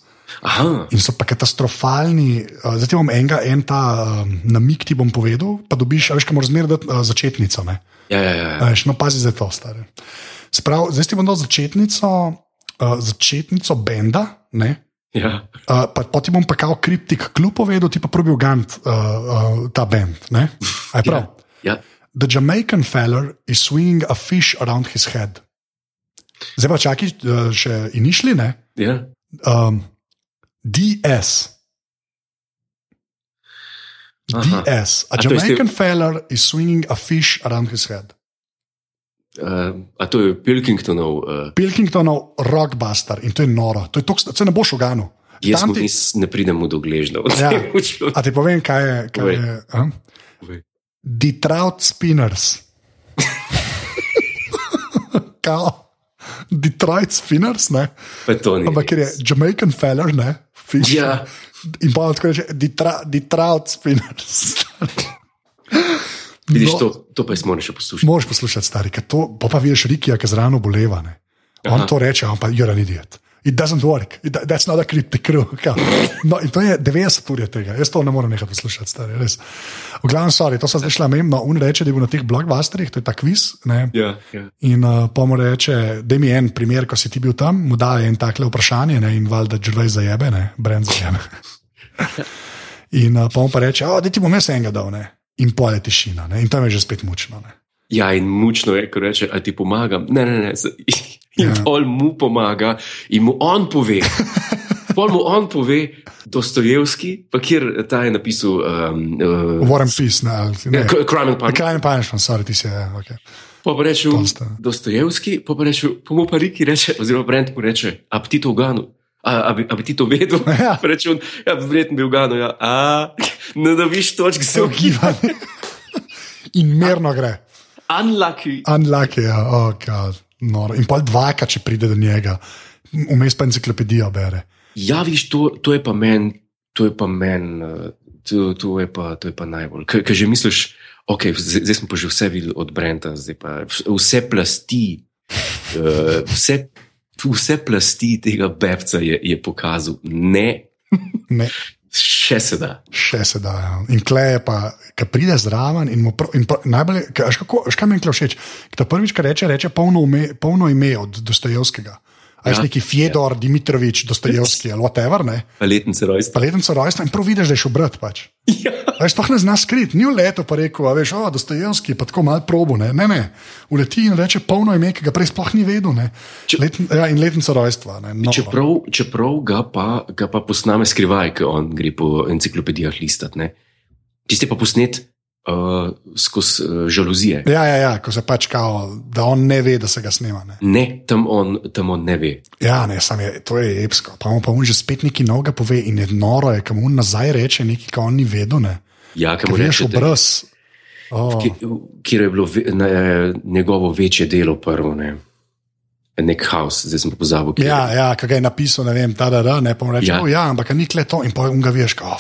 Aha, In so pa katastrofalni. Uh, zdaj bom enega, en ta um, namik ti bom povedal, pa dobiš, a veš, kaj moraš zmeraj dati uh, začetnico. Ne? ja, ja, ja. A Veš, no, pazi za to, stari. Sprav, zdaj ti bom dal začetnico, uh, začetnico benda. Ne? Ja. Uh, pa, pa ti bom pa kao kriptik kljub povedal, ti pa probil gant uh, uh, ta? A je prav? ja. The Jamaican feller is swinging a fish around his head. Zdaj pa čakaj, uh, še in išli, ne? ja. Um, DS. Aha. DS. A A Jamaican feller is swinging a fish around his head. Uh, a to je Pilkingtonov, uh, Pilkingtonov rockbuster in to je noro. To je tok, se ne boš uganil. jaz Tam ti- nis, ne pridem v dogležno. (laughs) Ja. A ti povem, kaj je. Kaj Povej. je a? Detroit Spinners. (laughs) Kao. Detroit Spinners, ne? To. Ampak ker je Jamaican feller, ne? Fish. Ja. In pa tako reče, Detroit Spinners. (laughs) Vidiš, No. to, to pa jaz moram še poslušati. Moraš poslušati, stari, ker to, pa, pa vidiš Rikija, ki z rano boleva. Ne? On Aha. to reče, pa you're an idiot. It doesn't work, It, that's not a cryptic crew. (laughs) No, in to je 90 ur je tega, jaz to ne morem nehati poslušati, stari, res. V glavnem, sorry, to so zdaj šla mem, no, on reče, da je bil na teh blogbusterih, to je ta kviz. Ne? Ja, ja. In uh, pa mu reče, da mi je en primer, ko si ti bil tam, mu da en takle vprašanje ne? in valjda žrvej zajebe, ne, brend zajebe. (laughs) in uh, pa mu pa reče, da ti bom jaz enega dal, ne? In poje tišina, ne? in tam je že spet mučno. Ne? ja, in mučno je, ko reče, a ti pomagam. Ne, ne, ne. (laughs) In Ja. ja. pol mu pomaga, in mu on pove. (laughs) Pol mu on pove, Dostojevski, pa kjer ta je napisal. Um, uh, War and Peace, ne, ali ne. K- Crime and Punishment. Crime and Punishment, sorry, ti si, ja, okay. Pa pa reče. Dostojevski, pa pa reče, pa mu pa Riki reče, oziroma Brent mu reče, a bi ti to uganil? A, a, bi, a bi ti to vedel? (laughs) Ja. Pa Reče on, ja, verjetno bi uganil. Ja. A, ne dobiš točk, se ogiba. In merno gre, Unlucky. unlucky, ja, oh, God, noro. In pol dvakrat, če pride do njega, vmes pa enciklopedijo bere. Ja, viš, to, to je pa meni, to je pa meni, uh, to, to, je pa- to je pa najbolj. Ker že misliš, ok, zdaj, smo pa že vse videli od Brenta, zdaj pa vs- vse plasti, uh, vse, vse plasti tega bebca je, je pokazal. Ne, (laughs) Ne, še se da. še se da. Ja. In klej je pa, ki pride zraven in mu prav, in prav, najbolj, je- ka- veš kako, veš, kaj meni všeč. Ki ta prvič, kar reče, reče polno, ume, polno ime od Dostojevskega. A je Ja. neki Fjedor, Dimitrovič, Dostojevski ali whatever, ne? Pa letnice rojstva. Pa letenco rojstva in prav vidiš, da je šel brat pač. Ja. Veš, sploh ne zna skrit, ni v letu pa rekel, veš, o, Dostojevski, pa tako malo probo, ne, ne, ne. Uleti in reče polno ime, ki ga prej sploh ni vedel, ne. Če- Letn, ja, in letnica rojstva, ne. No, Čeprav, čeprav ga, pa, ga pa posname skrivaj, ker on gre po enciklopedijah listati. ne. Tisti pa posnet uh, skozi uh, žaluzije. Ja, ja, ja, ko se pač kao, da on ne ve, da se ga snema. Ne. Ne, tam on, tam on ne ve. Ja, ne, sam je, to je epsko. Pa mu pa on že spet nekaj novega pove in je noro, je, kam on nazaj reče nekaj, kar on ni vedel, ne. Ja, ker Ker mu veš reče, obraz. Oh, kjer je bilo ve, ne, njegovo večje delo prvo. Ne. Nek haus, zdaj sem pozabil. ja, je. ja, ga je napisal, ne vem, ta da, da, ne, pa reče, ja. Oh, ja, ampak ni kle to in pa on ga veš, kao,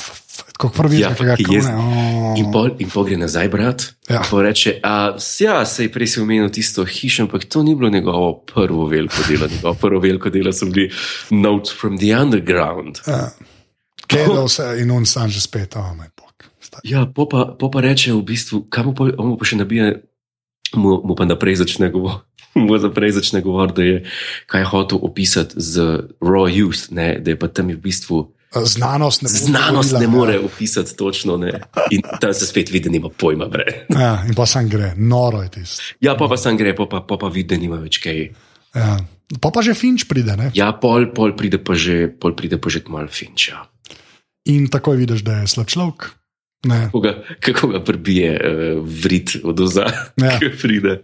kako prvi Ja, ga jaz- kune. Oh. In pol, in pol gre nazaj, brat. Ja. Pa reče, a, ja, sej prej si omenil tisto hišo, ampak to ni bilo njegovo prvo veliko delo. Njegovo prvo veliko delo so bili Notes from the Underground. Ja. Gledal se in on sam že spet, oh, moj bog. Sta- Ja, po pa, po pa reče v bistvu, kam pa, on pa še nabije, mu, mu pa naprej začne govoriti. (laughs) Mu naprej začne govoriti, da je kaj je hotel opisati z raw youth, ne, da je pa tam je v bistvu Znanost ne, znanost dovolila, ne ja. more opisati točno. Ne. In tam se spet vidi, da nima pojma. Bre. Ja, in pa sam gre, noro je tisto. Ja, pa pa sam gre, pa pa, pa, pa vidi, da nima več kaj. Ja. Pa pa že finč pride, ne? Ja, pol, pol pride pa že, pol pride pa že malo finča. In takoj vidiš, da je slab človek. Ne. Kako ga, kako ga prbije uh, vrit od oza, Ja. ki pride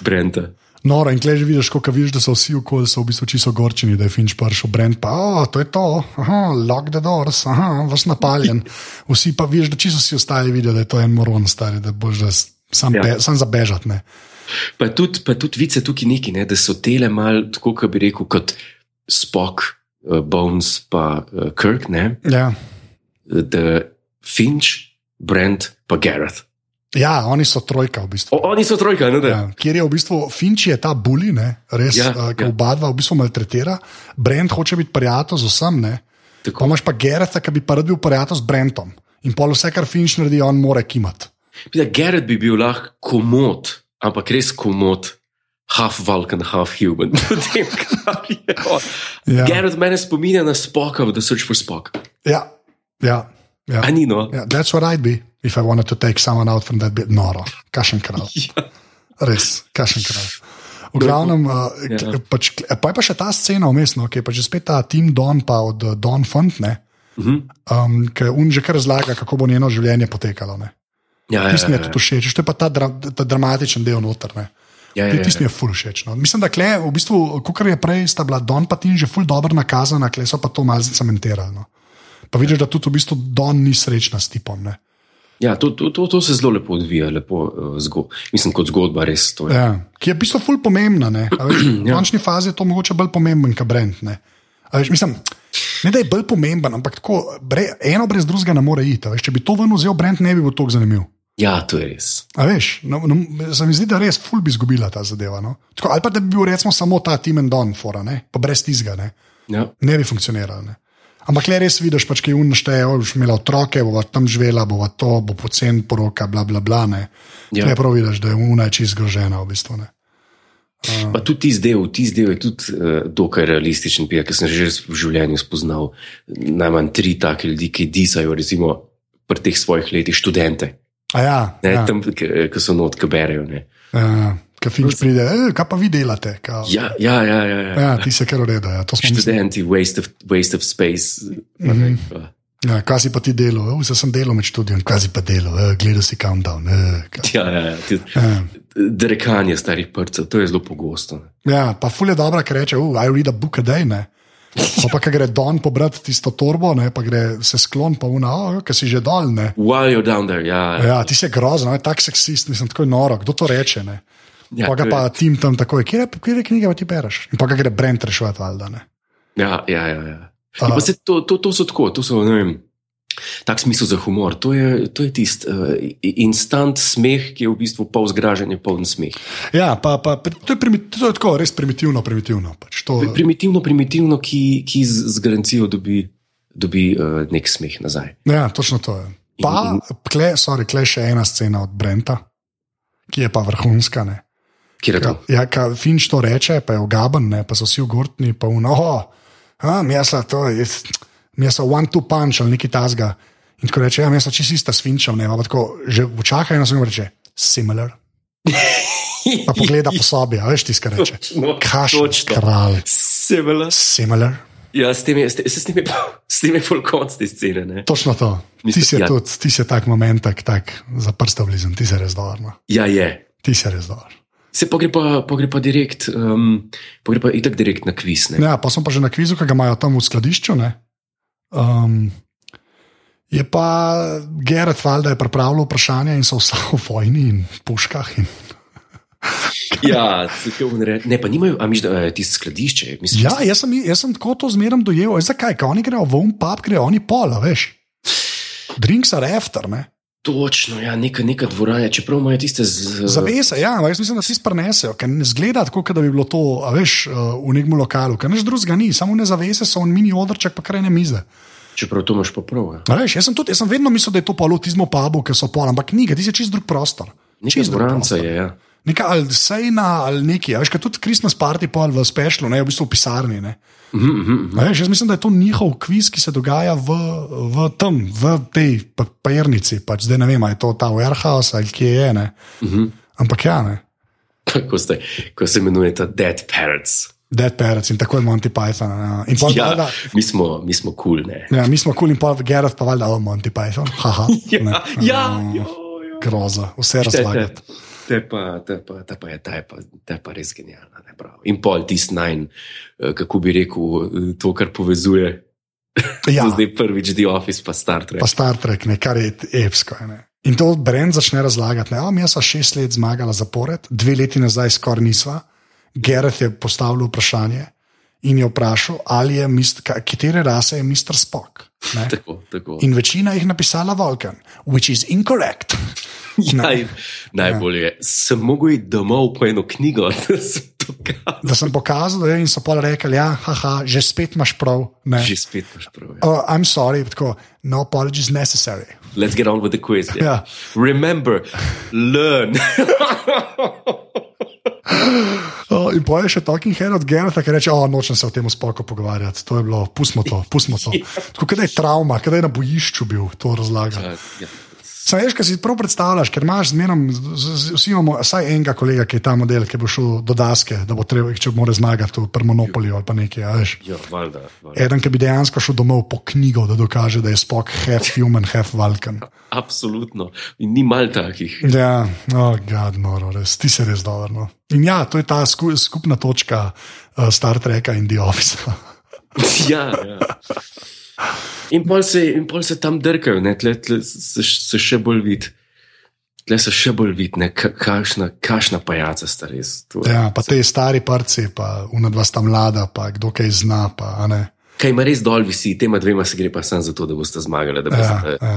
Brenta. Noro, in klej že vidiš, kako vidiš, da so vsi okoli so v bistvu čisto gorčeni, da je finč prišel, brend pa, o, to je to, aha, lock the doors, aha, vas napaljen. (laughs) Vsi pa vidiš, da čisto vsi ostali vidijo, da je to en moron stari, da boš da s- sam, Ja. ja. be, sam zabežat, ne. Pa tudi, pa tudi vice tukaj neki, ne, da so tele mal, tako kot bi rekel, kot Spock, uh, Bones pa uh, Kirk, ne, Ja, da Finch, Brent pa Gareth. Ja, oni so trojka v bistvu. O, oni so trojka, ne da. Ja, kjer je v bistvu Finči je ta bully, ne, res, Ja, uh, ki ja. oba dva v bistvu maltretira. Brent hoče biti prijatelj z vsem, ne. Tako. Pa imaš pa Geretha, ki bi pa rad bil prijatelj z Brentom. In pol vse, kar Finč naredi, on mora kimati. Gerrit bi bil lahko komod, ampak res komod, half Vulcan, half human. (laughs) Potem, kar je. Ja. Gerrit mene spominja na Spoka v The Search for Spock. Ja, ja. ja. A ni no? ja that's what I'd be if I wanted to take someone out from that bit. Noro, kašen kralj. (laughs) Ja. Res, kašen kralj. V glavnem, uh, Ja. ja. pač, pa je pa še ta scena vmes, no, ki je pa že spet ta Tim Don, pa od uh, Don Font, ne, Mhm. um, ki un že kar razlaga, kako bo njeno življenje potekalo. Ne. Ja, ja, Tisti mi je ja, tudi všeč, to je pa ta, dra, ta dramatičen del noter. Ne. ja, ja, ja, Tisti mi je ful všeč. No. Mislim, da kle, v bistvu, kot je prej, sta bila Don pa Tim že ful dobro nakazana, kle so pa to malce cementirali. No. Pa vidiš, da tudi v bistvu Don ni srečna s tipom. Ne. Ja, to, to, to, to se zelo lepo odvija, lepo, uh, zgo, mislim, kot zgodba, res je. Ja, ki je v bistvu ful pomembna. Veš, (clears throat) v končni fazi je to mogoče bolj pomemben, kot Brent. Ne. Veš, mislim, ne da je bolj pomemben, ampak tako, bre, eno brez drugega ne more iti. Veš, če bi to ven vzel, Brent ne bi bil tako zanimiv. Ja, to je res. A veš, no, no, se mi zdi, da res ful bi izgubila ta zadeva. No? Tako, ali pa da bi bil recimo samo ta Tim and Don, fora, ne? pa brez tizga, ne? Ja. ne bi funkcioniral. Ne? Ampak le res vidiš, pač, ki je unšteje, boš imela otroke, bo tam živela, bo to, bo pocen poroka, bla bla bla. Ne, Ja. ja. prav vidiš, da je una čist zgrožena v bistvu. Ne? Pa tudi tisti del, tisti del je tudi uh, dokaj realističen, ker sem že v življenju spoznal najmanj tri take ljudi, ki disajo, recimo, pri teh svojih letih študente, A ja, ne, ja, tam, ki so not, ki berejo. ne. ja, Kaj finč pride, e, kaj pa vi delate? Kao, Ja, ja, ja. ja, ja. ja, ti se kar ureda. Ja. Študenti, waste of, waste of space. Mm. -hmm. Ja, kaj si pa ti delo? Vse sem delal med študijem, kaj si pa delo, e, gledal si countdown. E, kaj. Ja, ja, ja. tudi Ja. Drekanje starih prcev, to je zelo pogosto. ne. Ja, pa ful je dobro, ker reče, uh, I read a book a day. Ne? Pa, pa ko gre Don pobrati tisto torbo, ne, pa gre se sklon, pa una, oh, ki si že dol. Ne. While you're down there, ja. Ja, ti si grozen, ne, tak seksist, mislim, tako noro, kdo to reče. Ne. Ja, Pa ga pa tim tam takoj, kje je, kje je knjiga, ti bereš. In pa ga gre Brent reševati, valjda. Ne. Ja, ja, ja. ja. In pa se to, to, to so tako, to so, ne vem, tak smisel za humor. To je, to je tisti uh, instant smeh, ki je v bistvu pol zgražanje, pol smeh. Ja, pa, pa to, je primi, to je tako, res primitivno, primitivno. Pač, to, Primitivno, primitivno, ki, ki z, z garancijo dobi, dobi uh, nek smeh nazaj. ja, točno to je. Pa, kle, sorry, kle še ena scena od Brenta, ki je pa vrhunska. Ne. Kjer je to? Ka, ja, ka Finč to reče, pa je ogaben, ne, pa so vsi ugortni, pa uno, oh, mesa to je, mesa one two punch ali nekaj tasga. In tako reče, ja, mesa čisto ista s Finčem, ne, pa tako že včaka in na svetu reče, similar. Pa pogleda po sobi, veš ti, kaj reče. (laughs) Točno. kralj, Similar. similar. Ja, s tem je, s tem, je, s tem je konc te scene. Ne? Točno to. Ti si ja. tudi, ti si tak moment, tak, tak za prste blizu, ti si res dober. No. Ja, je. Ti si res dober. Se pa gre pa, pa, gre pa direkt, um, pa gre pa itak direkt na kviz. Ne? Ja, pa sem pa že na kvizu, ki ga imajo tam v skladišču. ne. Um, je pa Gerard Valda je pripravljal vprašanja in so vsa v vojni in puškah. In... (laughs) Ja, ne, pa nimajo, a miš, da je tisto skladišče. Mislim, Ja, jaz sem, jaz sem tako to zmeraj dojel. Zakaj? Ker oni grejo v um pub, grejo oni pola, veš. Drinks are after, ne. Točno, ja, neka, neka dvorana, čeprav imajo tiste z. Zavese, ja, jaz mislim, da si prenesejo, ker ne zgleda tako, da bi bilo to, veš, uh, v nekem lokalu, ker nič drugega ni, samo ne zavese so in mini odrček, pa krajne mize. Čeprav to imaš pa prav. Ja. A Veš, jaz, sem tudi, jaz sem vedno mislil, da je to polotizmo pubu, ker so pol, ampak ni, ti si čist drug prostor. Neka Čist drug prostor. je, ja. Neka ali sejna ali neki, a veš, tudi Christmas party pol v spešlu, ne v bistvu v pisarni. Ne. Mhm, mhm, mhm. A Veš, jaz mislim, da je to njihov kviz, ki se dogaja v, v tem, v tej pa- pajernici. Pač zdaj ne vem, ali je to ta warehouse ali kje je. Ne. Mhm. Ampak ja, ne. (laughs) Ko, ste, ko se imenuje ta Dead Parrots. Dead Parrots in tako je Monty Python. Ja. In Ja, valjda, mi smo, mi smo kul, cool, ne. ja, mi smo kul in pol Gerard pa valjda, oh, Monty Python. Haha, (laughs) Ja, ja, jo, jo. groza, vse razlagati. Te pa, te pa, te pa je, ta je pa, ta je pa res genialna. ne, prav. In pol tisti najn, eh, kako bi rekel, eh, to, kar povezuje. Ja. (laughs) Zdaj prvič The Office, pa Star Trek. pa Star Trek, ne, kar je epsko. je, Ne. In to Brend začne razlagati. Ne, mi smo šest let zmagali zapored, dve leti nazaj skoraj nisva. Gerard je postavil vprašanje in je vprašal, ali je, katere rase je Mr. Spock. Ne. (laughs) Tako, tako. In večina jih napisala Vulcan, which is incorrect. (laughs) Ja, najbolje je, sem mogel iti domov po eno knjigo, (laughs) da sem to kazal. Da sem pokazal, da je in so pa rekli, ja, haha, že spet imaš prav. Ne. Že spet imaš prav. Ja. Oh, I'm sorry, tako, no apologies necessary. Let's get on with the quiz. Ja. Yeah. Remember, learn. (laughs) Oh, in poje še talking head od Gerata, ki reče: oh, nočem se o tem spoko pogovarjati. To je bilo, pustimo to, pustimo to. Tako, kaj je trauma, kaj je na bojišču bil, to razlaga. Ja. Sam veš, kaj si prav predstavljaš, ker imaš zmerom, vsi imamo vsaj enega kolega, ki je ta model, ki bo šel do daske, da bo treba, če bo more zmagati v Monopoliju ali pa nekaj. Ja, valjda, valjda. Eden, ki bi dejansko šel domov po knjigo, da dokaže, da je spok half human, half Vulcan. Absolutno. In ni mal takih. Ja, oh, God, noro, res, ti si res dober. No. In ja, to je ta sku, skupna točka uh, Star Treka in The Office. (laughs) ja, ja. In pol se, in pol se tam drkajo, ne, tle, tle se, se še bolj vidi. Tle se še bolj vidi, ne, ka- kakšna, kakšna pajaca sta res. To ja, pa te stari parci, pa unadva sta mlada, pa kdo kaj zna. Pa. Kaj ima res dol visi, tema dvema se gre pa samo zato, da boste zmagali. Da ja, boste, ja.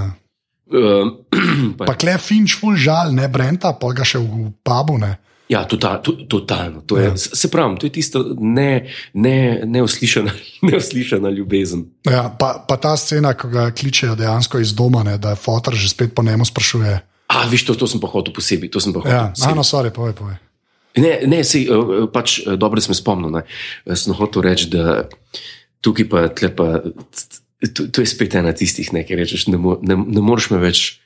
um, (clears throat) pa, Pa kle Finč, ful žal, ne Brenta, pa ga še v pubu. Ne. Ja, total, to, totalno. To je, Ja. Se pravi, to je tisto ne, ne, neuslišana, (laughs) neuslišana ljubezen. Ja, pa, pa ta scena, ko ga kličejo dejansko iz doma, ne, da je fotor že spet po njemu sprašuje. A, viš, to, to sem pa hotel posebej. To sem pa hotel Ja, posebej. no, sorry, povej, povej. Ne, ne sej, uh, pač uh, dobro, sem spomnil. Ne. Sem hotel reči, da tukaj pa, tle pa to, to je spet ena tistih, ne, ki rečeš, ne, mo, ne, ne moreš me več.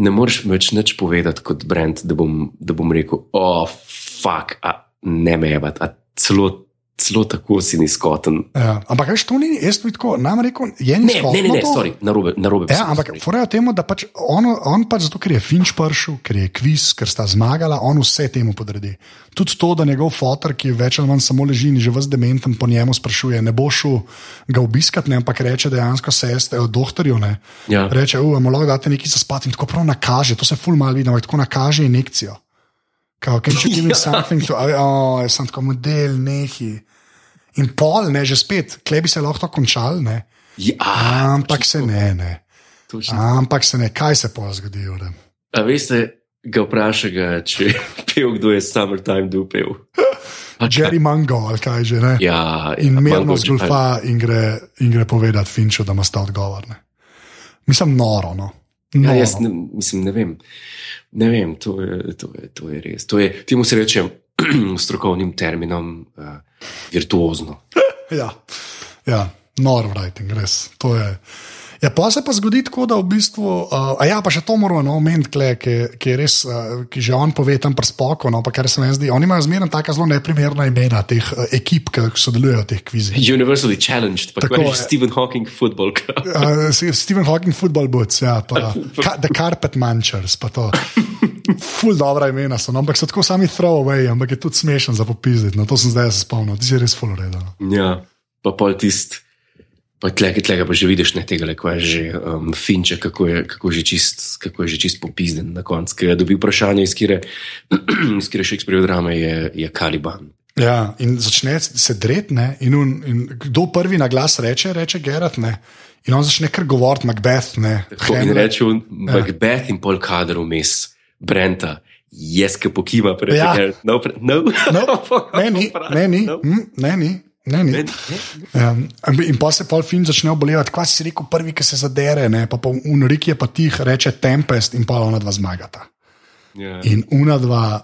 Ne moreš več nič povedati kot brand, da bom, da bom rekel, oh, fuck, a ne me je, a celo, celo tako si nizkoten. Ja, ampak veš, to ni, jaz bi tako, nam rekel, je Ne, nizkotno ne, ne, ne, to. sorry, narobe, narobe Ja, ampak sem fora je v tem, da pač on, on pač zato, ker je Finč prišel, ker je kviz, ker sta zmagala, on vse temu podredi. Tudi to, da njegov fotor, ki več ali manj samo leži in že vse dementen, po njemu sprašuje, ne bo šel ga obiskati, ne, ampak reče dejansko sestre, od doktorju. Ne, Ja. Reče, uf, lahko date nekaj za spat in tako prav nakaže, to se ful mal vidi, ampak tako nakaže injekcijo. Kao, can you give me (laughs) something to, oh, sem tako model, nehi. In pol, ne, že spet, klej bi se lahko končal, ne. Ja, Ampak se ne, ne. točno. Ampak se ne, kaj se pa zgodi. A veste, ga vpraša, ga, če (laughs) pel, kdo je Summertime dupel. (laughs) Jerry Mango ali kaj že ne. Ja, In ja, mirno zgolfa in gre, in gre povedati Finču, da ima sta odgovor. Ne. Mislim, noro. No. Ja, noro. jaz ne, mislim, ne vem. Ne vem, to je, to je, to je res. To je, temu se reče (clears throat) strokovnim terminom uh, virtuozno. (laughs) Ja, ja noro writing, res. To je. Ja, pa se pa zgodi tako, da v bistvu, uh, a ja, pa še to moramo no, omeniti, ki, ki je res, uh, ki že on pove tam prspoko, no, pa kar se meni zdi, oni imajo zmerno tako zelo neprimerna imena teh uh, ekip, ki sodelujejo v teh kvizih. Universally challenged, pa Tako je. Stephen Hawking Football. Uh, Stephen Hawking, football boots, ja, pa (laughs) ka, The Carpet Munchers, pa to. Ful dobra imena so, no, ampak so tako sami throwaway, ampak je tudi smešen za popizditi. No, to sem zdaj se spomnil, ti si res full urejen. Ja, pa pol tist. Pa tleke, tleke pa že vidiš, ne tega, ko je že um, finče, kako je, kako, je že čist, kako je že čist popizden na koncu. Ker je dobil vprašanje, iz kire, (clears throat) iz kire Shakespeareove drame je, je Kaliban. Ja, in začne se dretne, in, un, in kdo prvi na glas reče, reče Gerard, ne. In on začne kar govoriti, Macbeth, ne. Tako in reče Macbeth in pol kader vmes, Brenta, jaz, ki pokima pred Ja. tega. No, pre- no. (laughs) No, ne, ni, ne, ni, No. hm, ne, ni. Ne. Ne. Um, in pa se pol film začne obolevati, kaj si rekel, prvi, ki se zadere, ne, pa, Unorik je pa tih, reče Tempest in pa ona dva zmagata. Ja. In una dva,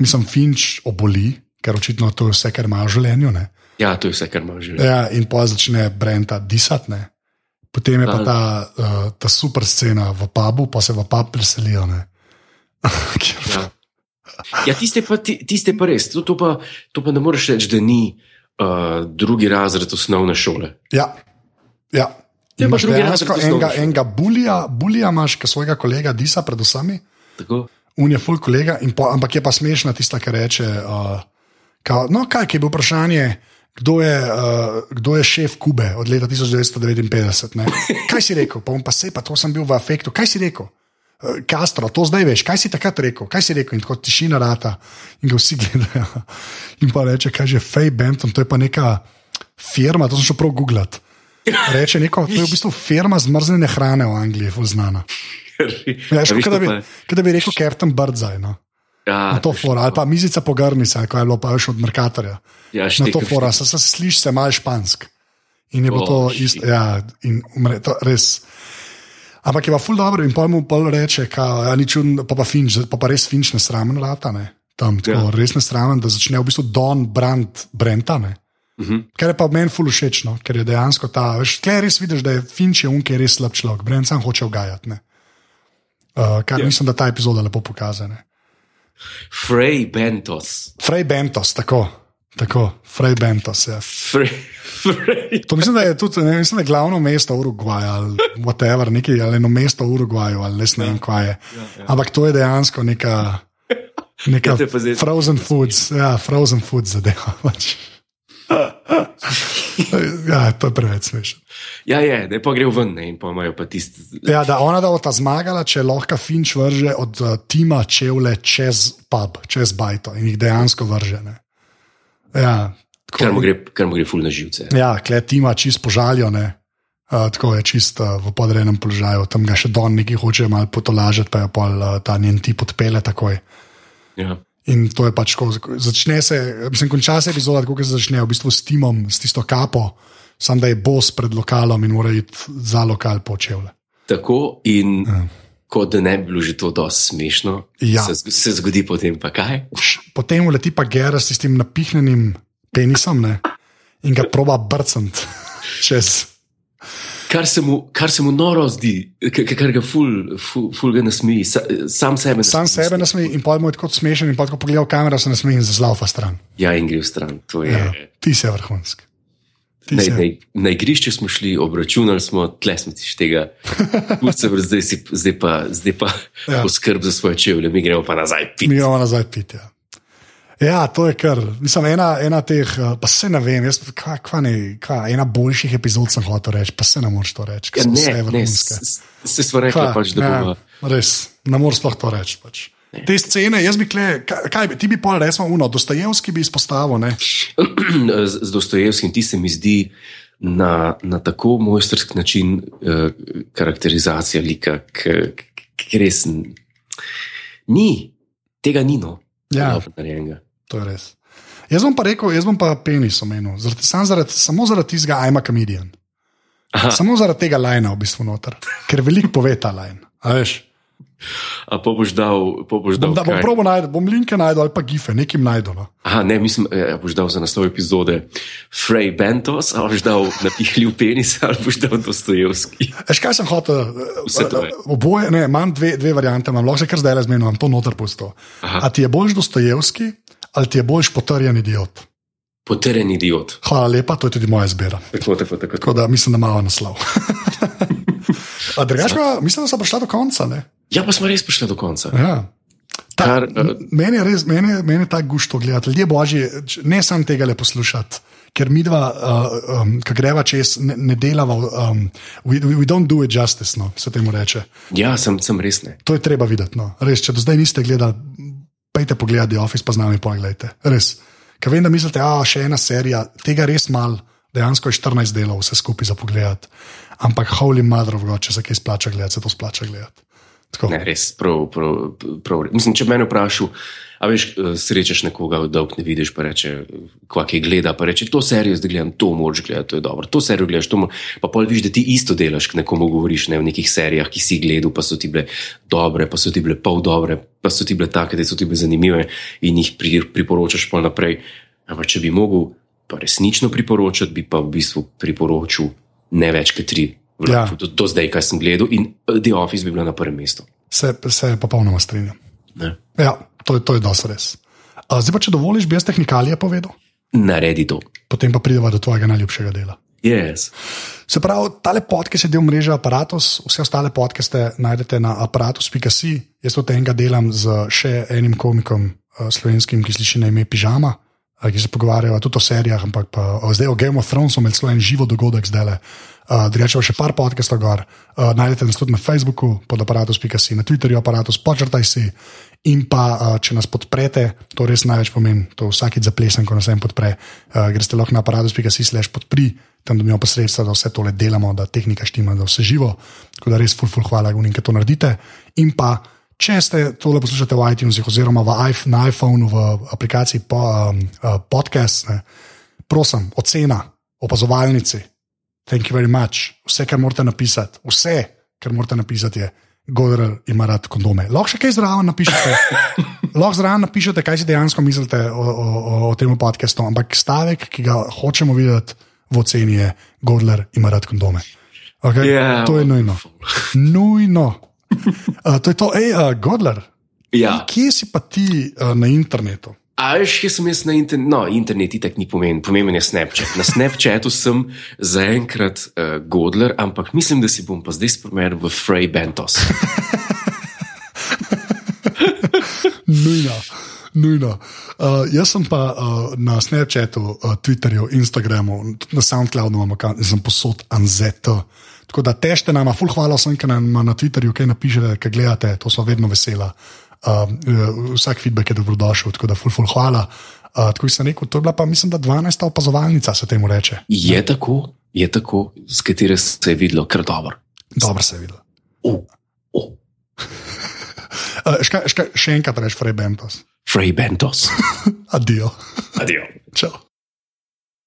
mislim, Finč oboli, ker očitno to je vse, kar ima v življenju. Ne? ja, to je vse, kar ima v življenju. Ja, in pa začne Brenta disati. ne. Potem je pa ta, uh, ta super scena v pubu, pa se v pub preselijo. (laughs) Kjer- Ja. Ja, tiste pa, ti- tiste pa res. To, to, pa, to pa ne moreš reči, da ni uh, drugi razred osnovne šole. ja, ja. Je Imaš dejansko enega, enega bulija, bulija imaš, ki svojega kolega disa, predvsem. Tako? Un je full kolega, po, ampak je pa smešna tista, ki reče: uh, kao, No, kaj je bilo vprašanje, kdo je, uh, kdo je šef Kube od leta 1959. Ne? (laughs) Kaj si rekel? Pa pa se, pa to sem bil v afektu. Kaj si rekel? Uh, Castro, to zdaj veš, kaj si takrat rekel, kaj si rekel, in tako tišina rata, in ga vsi (laughs) gledajo. In pa reče, kaj že Fej Benton, to je pa neka firma, to sem šel prav googlati. Reče neko, to je v bistvu firma zmrznjene hrane v Angliji, znana. (laughs) Ja, Kot da, bi- da bi rekel Captain Birdseye. No. Ja, Na to fora, ali pa mizica pogrnica, ko je bilo pa še od Merkatorja. Ja, Na štekam, to fora, se, se sliši se malo špansk. In je bilo to isto, ja, in umre, to res. Ampak je pa ful dobro in pojmo pol reče, kao, ja, ni čudno, pa pa, finč, pa pa res finč nesramen rata, ne. Tam tako, Ja. res nesramen, da začne v bistvu Don Brand Brenta, ne. Mhm. Kar je pa meni ful všeč, no? ker je dejansko ta, veš, tle res vidiš, da je Finč je un, ki je res slab človek, Brent sam hoče ugajati. ne. Uh, kar Ja. yeah. mislim, da ta epizoda lepo pokazane. Frey Bentos. Frej Bentos, tako, tako, Frej Bentos. Ja. Frey. Frey. To mislim, da je tudi ne, mislim, da je glavno mesto Urugvaja ali whatever, nekaj, ali eno mesto Urugvaju ali ne vem, kaj je. Ampak to je dejansko neka, neka (laughs) Ja, je frozen foods, ja, frozen foods zadeva. (laughs) Pač. ja, to je preveč smešno. Ja, je, da pa grejo ven ne, in pa imajo pa tisti. Ja, da ona da bo ta zmagala, če lahko Finč vrže od uh, tima čevlje čez pub, čez bajto in jih dejansko vrže. Ne. Ja, tako- Kar mu gre, kar mu gre ful na živce. Ja, kle tima čist požalijo, ne. Uh, tako je čist uh, v podrejenem položaju, tam ga še Don neki hoče malo potolažiti, pa je pol uh, ta njen tip odpele takoj. Ja. In to je pač tako, začne se, mislim, konča se epizoda, kot se začne, v bistvu s timom, s tisto kapo, sam da je bos pred lokalom in mora iti za lokal počevle. Tako in ja. Kot da ne bi bilo že to dosti smešno, Ja. se, se zgodi potem pa kaj. Potem uleti pa Gera s tistim napihnenim penisom ne, in ga proba brcniti (laughs) čez. Kar se mu, kar se mu noro zdi, k- k- kar ga ful, ful, ful ga nasmeji, sa, sam sebe Sam nasmeji. sebe nasmeji in pojmo je tako smešen, in pa ko pogleda v kamero, se nasmeji in zazlaufa stran. Ja, in gre v stran. To je. Ja, ti si vrhunski. Na, na, na igrišče smo šli, obračunali smo, tle smo si tega, (laughs) zdaj, si, zdaj pa, zdaj pa Ja. poskrb za svoje čevlje, mi gremo pa nazaj piti. Mi gremo nazaj piti. Ja. ja, to je kar. Mislim, ena, ena teh, eh, pa se ne vem, jaz, kva, kva ne, kva, ena boljših epizod sem hotel reči, pa se ne moreš to reči, ker Ja, ne, vse ne, vrhunske. se smo rekli, pač, da ja, bomo. Res, ne moreš sploh to reči. Pač. Te scene, jaz bi kle, kaj, bi, ti bi pol resmo uno, Dostojevski bi izpostavil, ne? (clears throat) z, z Dostojevskim ti se mi zdi na, na tako mojstrski način uh, karakterizacija lika, ki res n- ni, tega ni no. Ja. narejenega. To je res. Jaz bom pa rekel, jaz bom pa penis omenil, zaradi, sam zaradi, samo zaradi I'm a comedian. Aha, Samo zaradi tega lajna v bistvu noter, ker veliko pove ta lajn. A veš? A pa boš dal, pa boš dal Bom, da, bom, probo najdu, bom linke najdel ali pa gife, nekim najdel. No. Aha, ne, mislim, da boš dal za naslov epizode Frey Bentos, ali boš dal napihljiv penis, ali boš dal Dostojevski. Eš, kaj sem hotel? Vse to je. Oboje, ne, imam dve, dve variante, imam lahko se kar zdaj le zmenim, imam to noter pusto. Aha. A ti je boljš Dostojevski ali ti je boljš potrjen idiot? Potrjen idiot. Hvala lepa, to je tudi moja izbira. Tako, tako, tako. Tako da mislim, da imamo naslov. (laughs) A drugače pa mislim, da so prišla do konca. Ne? Ja, pa smo res prišli do konca. Ja. Ta, Kar, eh, m- meni je res, meni, meni je tako gusto gledati, ljudje božji, ne samo tega le poslušati. Ker mi dva, uh, um, ki greva čez, ne, ne delava, um, we, we don't do it justice, no, se temu reče. Ja, sem, sem res ne. To je treba videti. No. Res, če do zdaj niste gledali, pejte pogledati Office, pa z nami pogledajte. Res. Ker vem, da mislite, da je še ena serija, tega res malo, dejansko je 14 delov, vse skupaj za pogled. Ampak, holy mother of God, če se kaj splača gledati, se to splača gledati. Tako. Ne, res, prav, prav, prav. Mislim, če me vprašaš, a veš, eh, srečaš nekoga, dolg ne vidiš, pa reče, kva ki gleda, pa reče, to serijo zdaj gledam, to moraš gledati, to je dobro, to serijo gledaš, to moraš. Pa pol vidiš, da ti isto delaš, ko nekomu govoriš, ne v nekih serijah, ki si gledal, pa so ti bile dobre, pa so ti bile pol dobre, pa so ti bile take, da so ti bile zanimive in jih pri, priporočaš pol naprej. Ampak če bi mogel pa resnično priporočati, bi pa v bistvu priporočil ne več kot tri. Ja. Do, do zdaj, kaj sem gledal, in eh, The Office bi bila na prvem mestu. Se, se popolnoma strinjam. Ne. Ja, to, to je dosti res. A, zdaj pa, če dovoliš, bi jaz tehnikalije povedal, Naredi to. potem pa prideva do tvojega najljubšega dela. Yes. Se pravi, tale podcast je del mreže Apparatus, vse ostale podcaste najdete na aparatus.si. Jaz od tega delam z še enim komikom uh, slovenskim, ki sliši na ime Pižama, uh, ki se pogovarjajo tudi o serijah, ampak pa, uh, zdaj o Game of Thrones, smo imeli celo en živo dogodek zdaj. Uh, Drugače pa še par podcastov gor. Uh, najdete nas tudi na Facebooku pod aparatus.si, na Twitterju aparatus, počrtaj si. In pa, uh, če nas podprete, to res največ pomeni, to vsakeč zaplesem, ko nas en podpre, uh, greste lahko na aparatus.si slash podpri tam dobimo pa sredstva, da vse tole delamo, da tehnika štima, da vse živo. Tako da res, ful, ful, hvala, Gunin, ki to naredite. In pa, če ste tole poslušate v iTunesih oziroma v iPh na iPhonu, v aplikaciji po, um, uh, podcast, ne, prosim, ocena, opazovalnici. Thank you very much. Vse, kar morate napisati, vse, kar morate napisati, je, Godler ima rad kondome. Lahko še kaj zraven napišete, (laughs) lahko zraven napišete, kaj si dejansko mislite o, o, o, o tem podkastu, ampak stavek, ki ga hočemo videti v oceni, je, Godler ima rad kondome. Okay? Ja, to je nujno. Nujno. Uh, to je to, hej, uh, Godler. Ja. Kje si pa ti uh, na internetu? A veš, kje sem jaz na internetu? No, internet itek ni pomemben, pomemben je Snapchat. Na Snapchatu sem zaenkrat uh, Godler, ampak mislim, da si bom pa zdaj spremenil v Frey Bentos. (laughs) Nujno. Nujno. Uh, jaz sem pa uh, na Snapchatu, uh, Twitterju, Instagramu, tudi na SoundCloudu imam jaz sem posod Anzet. Tako da tešte nama, ful hvala vsem, ki nam na Twitterju kaj napišete, kaj gledate, to smo vedno vesela. Vsak feedback je dobrodošel, tako da ful, ful hvala. Uh, tako sem rekel, to je bila pa, mislim, da 12. opazovalnica se temu reče. Je tako, je tako, z katero se je videlo, kar dobro. Dobro se je videlo. Uh, uh. Uh, ška, ška, še enkrat rečeš, Frey Bentos. Frey Bentos. (laughs) Adijo. Adijo. Čau.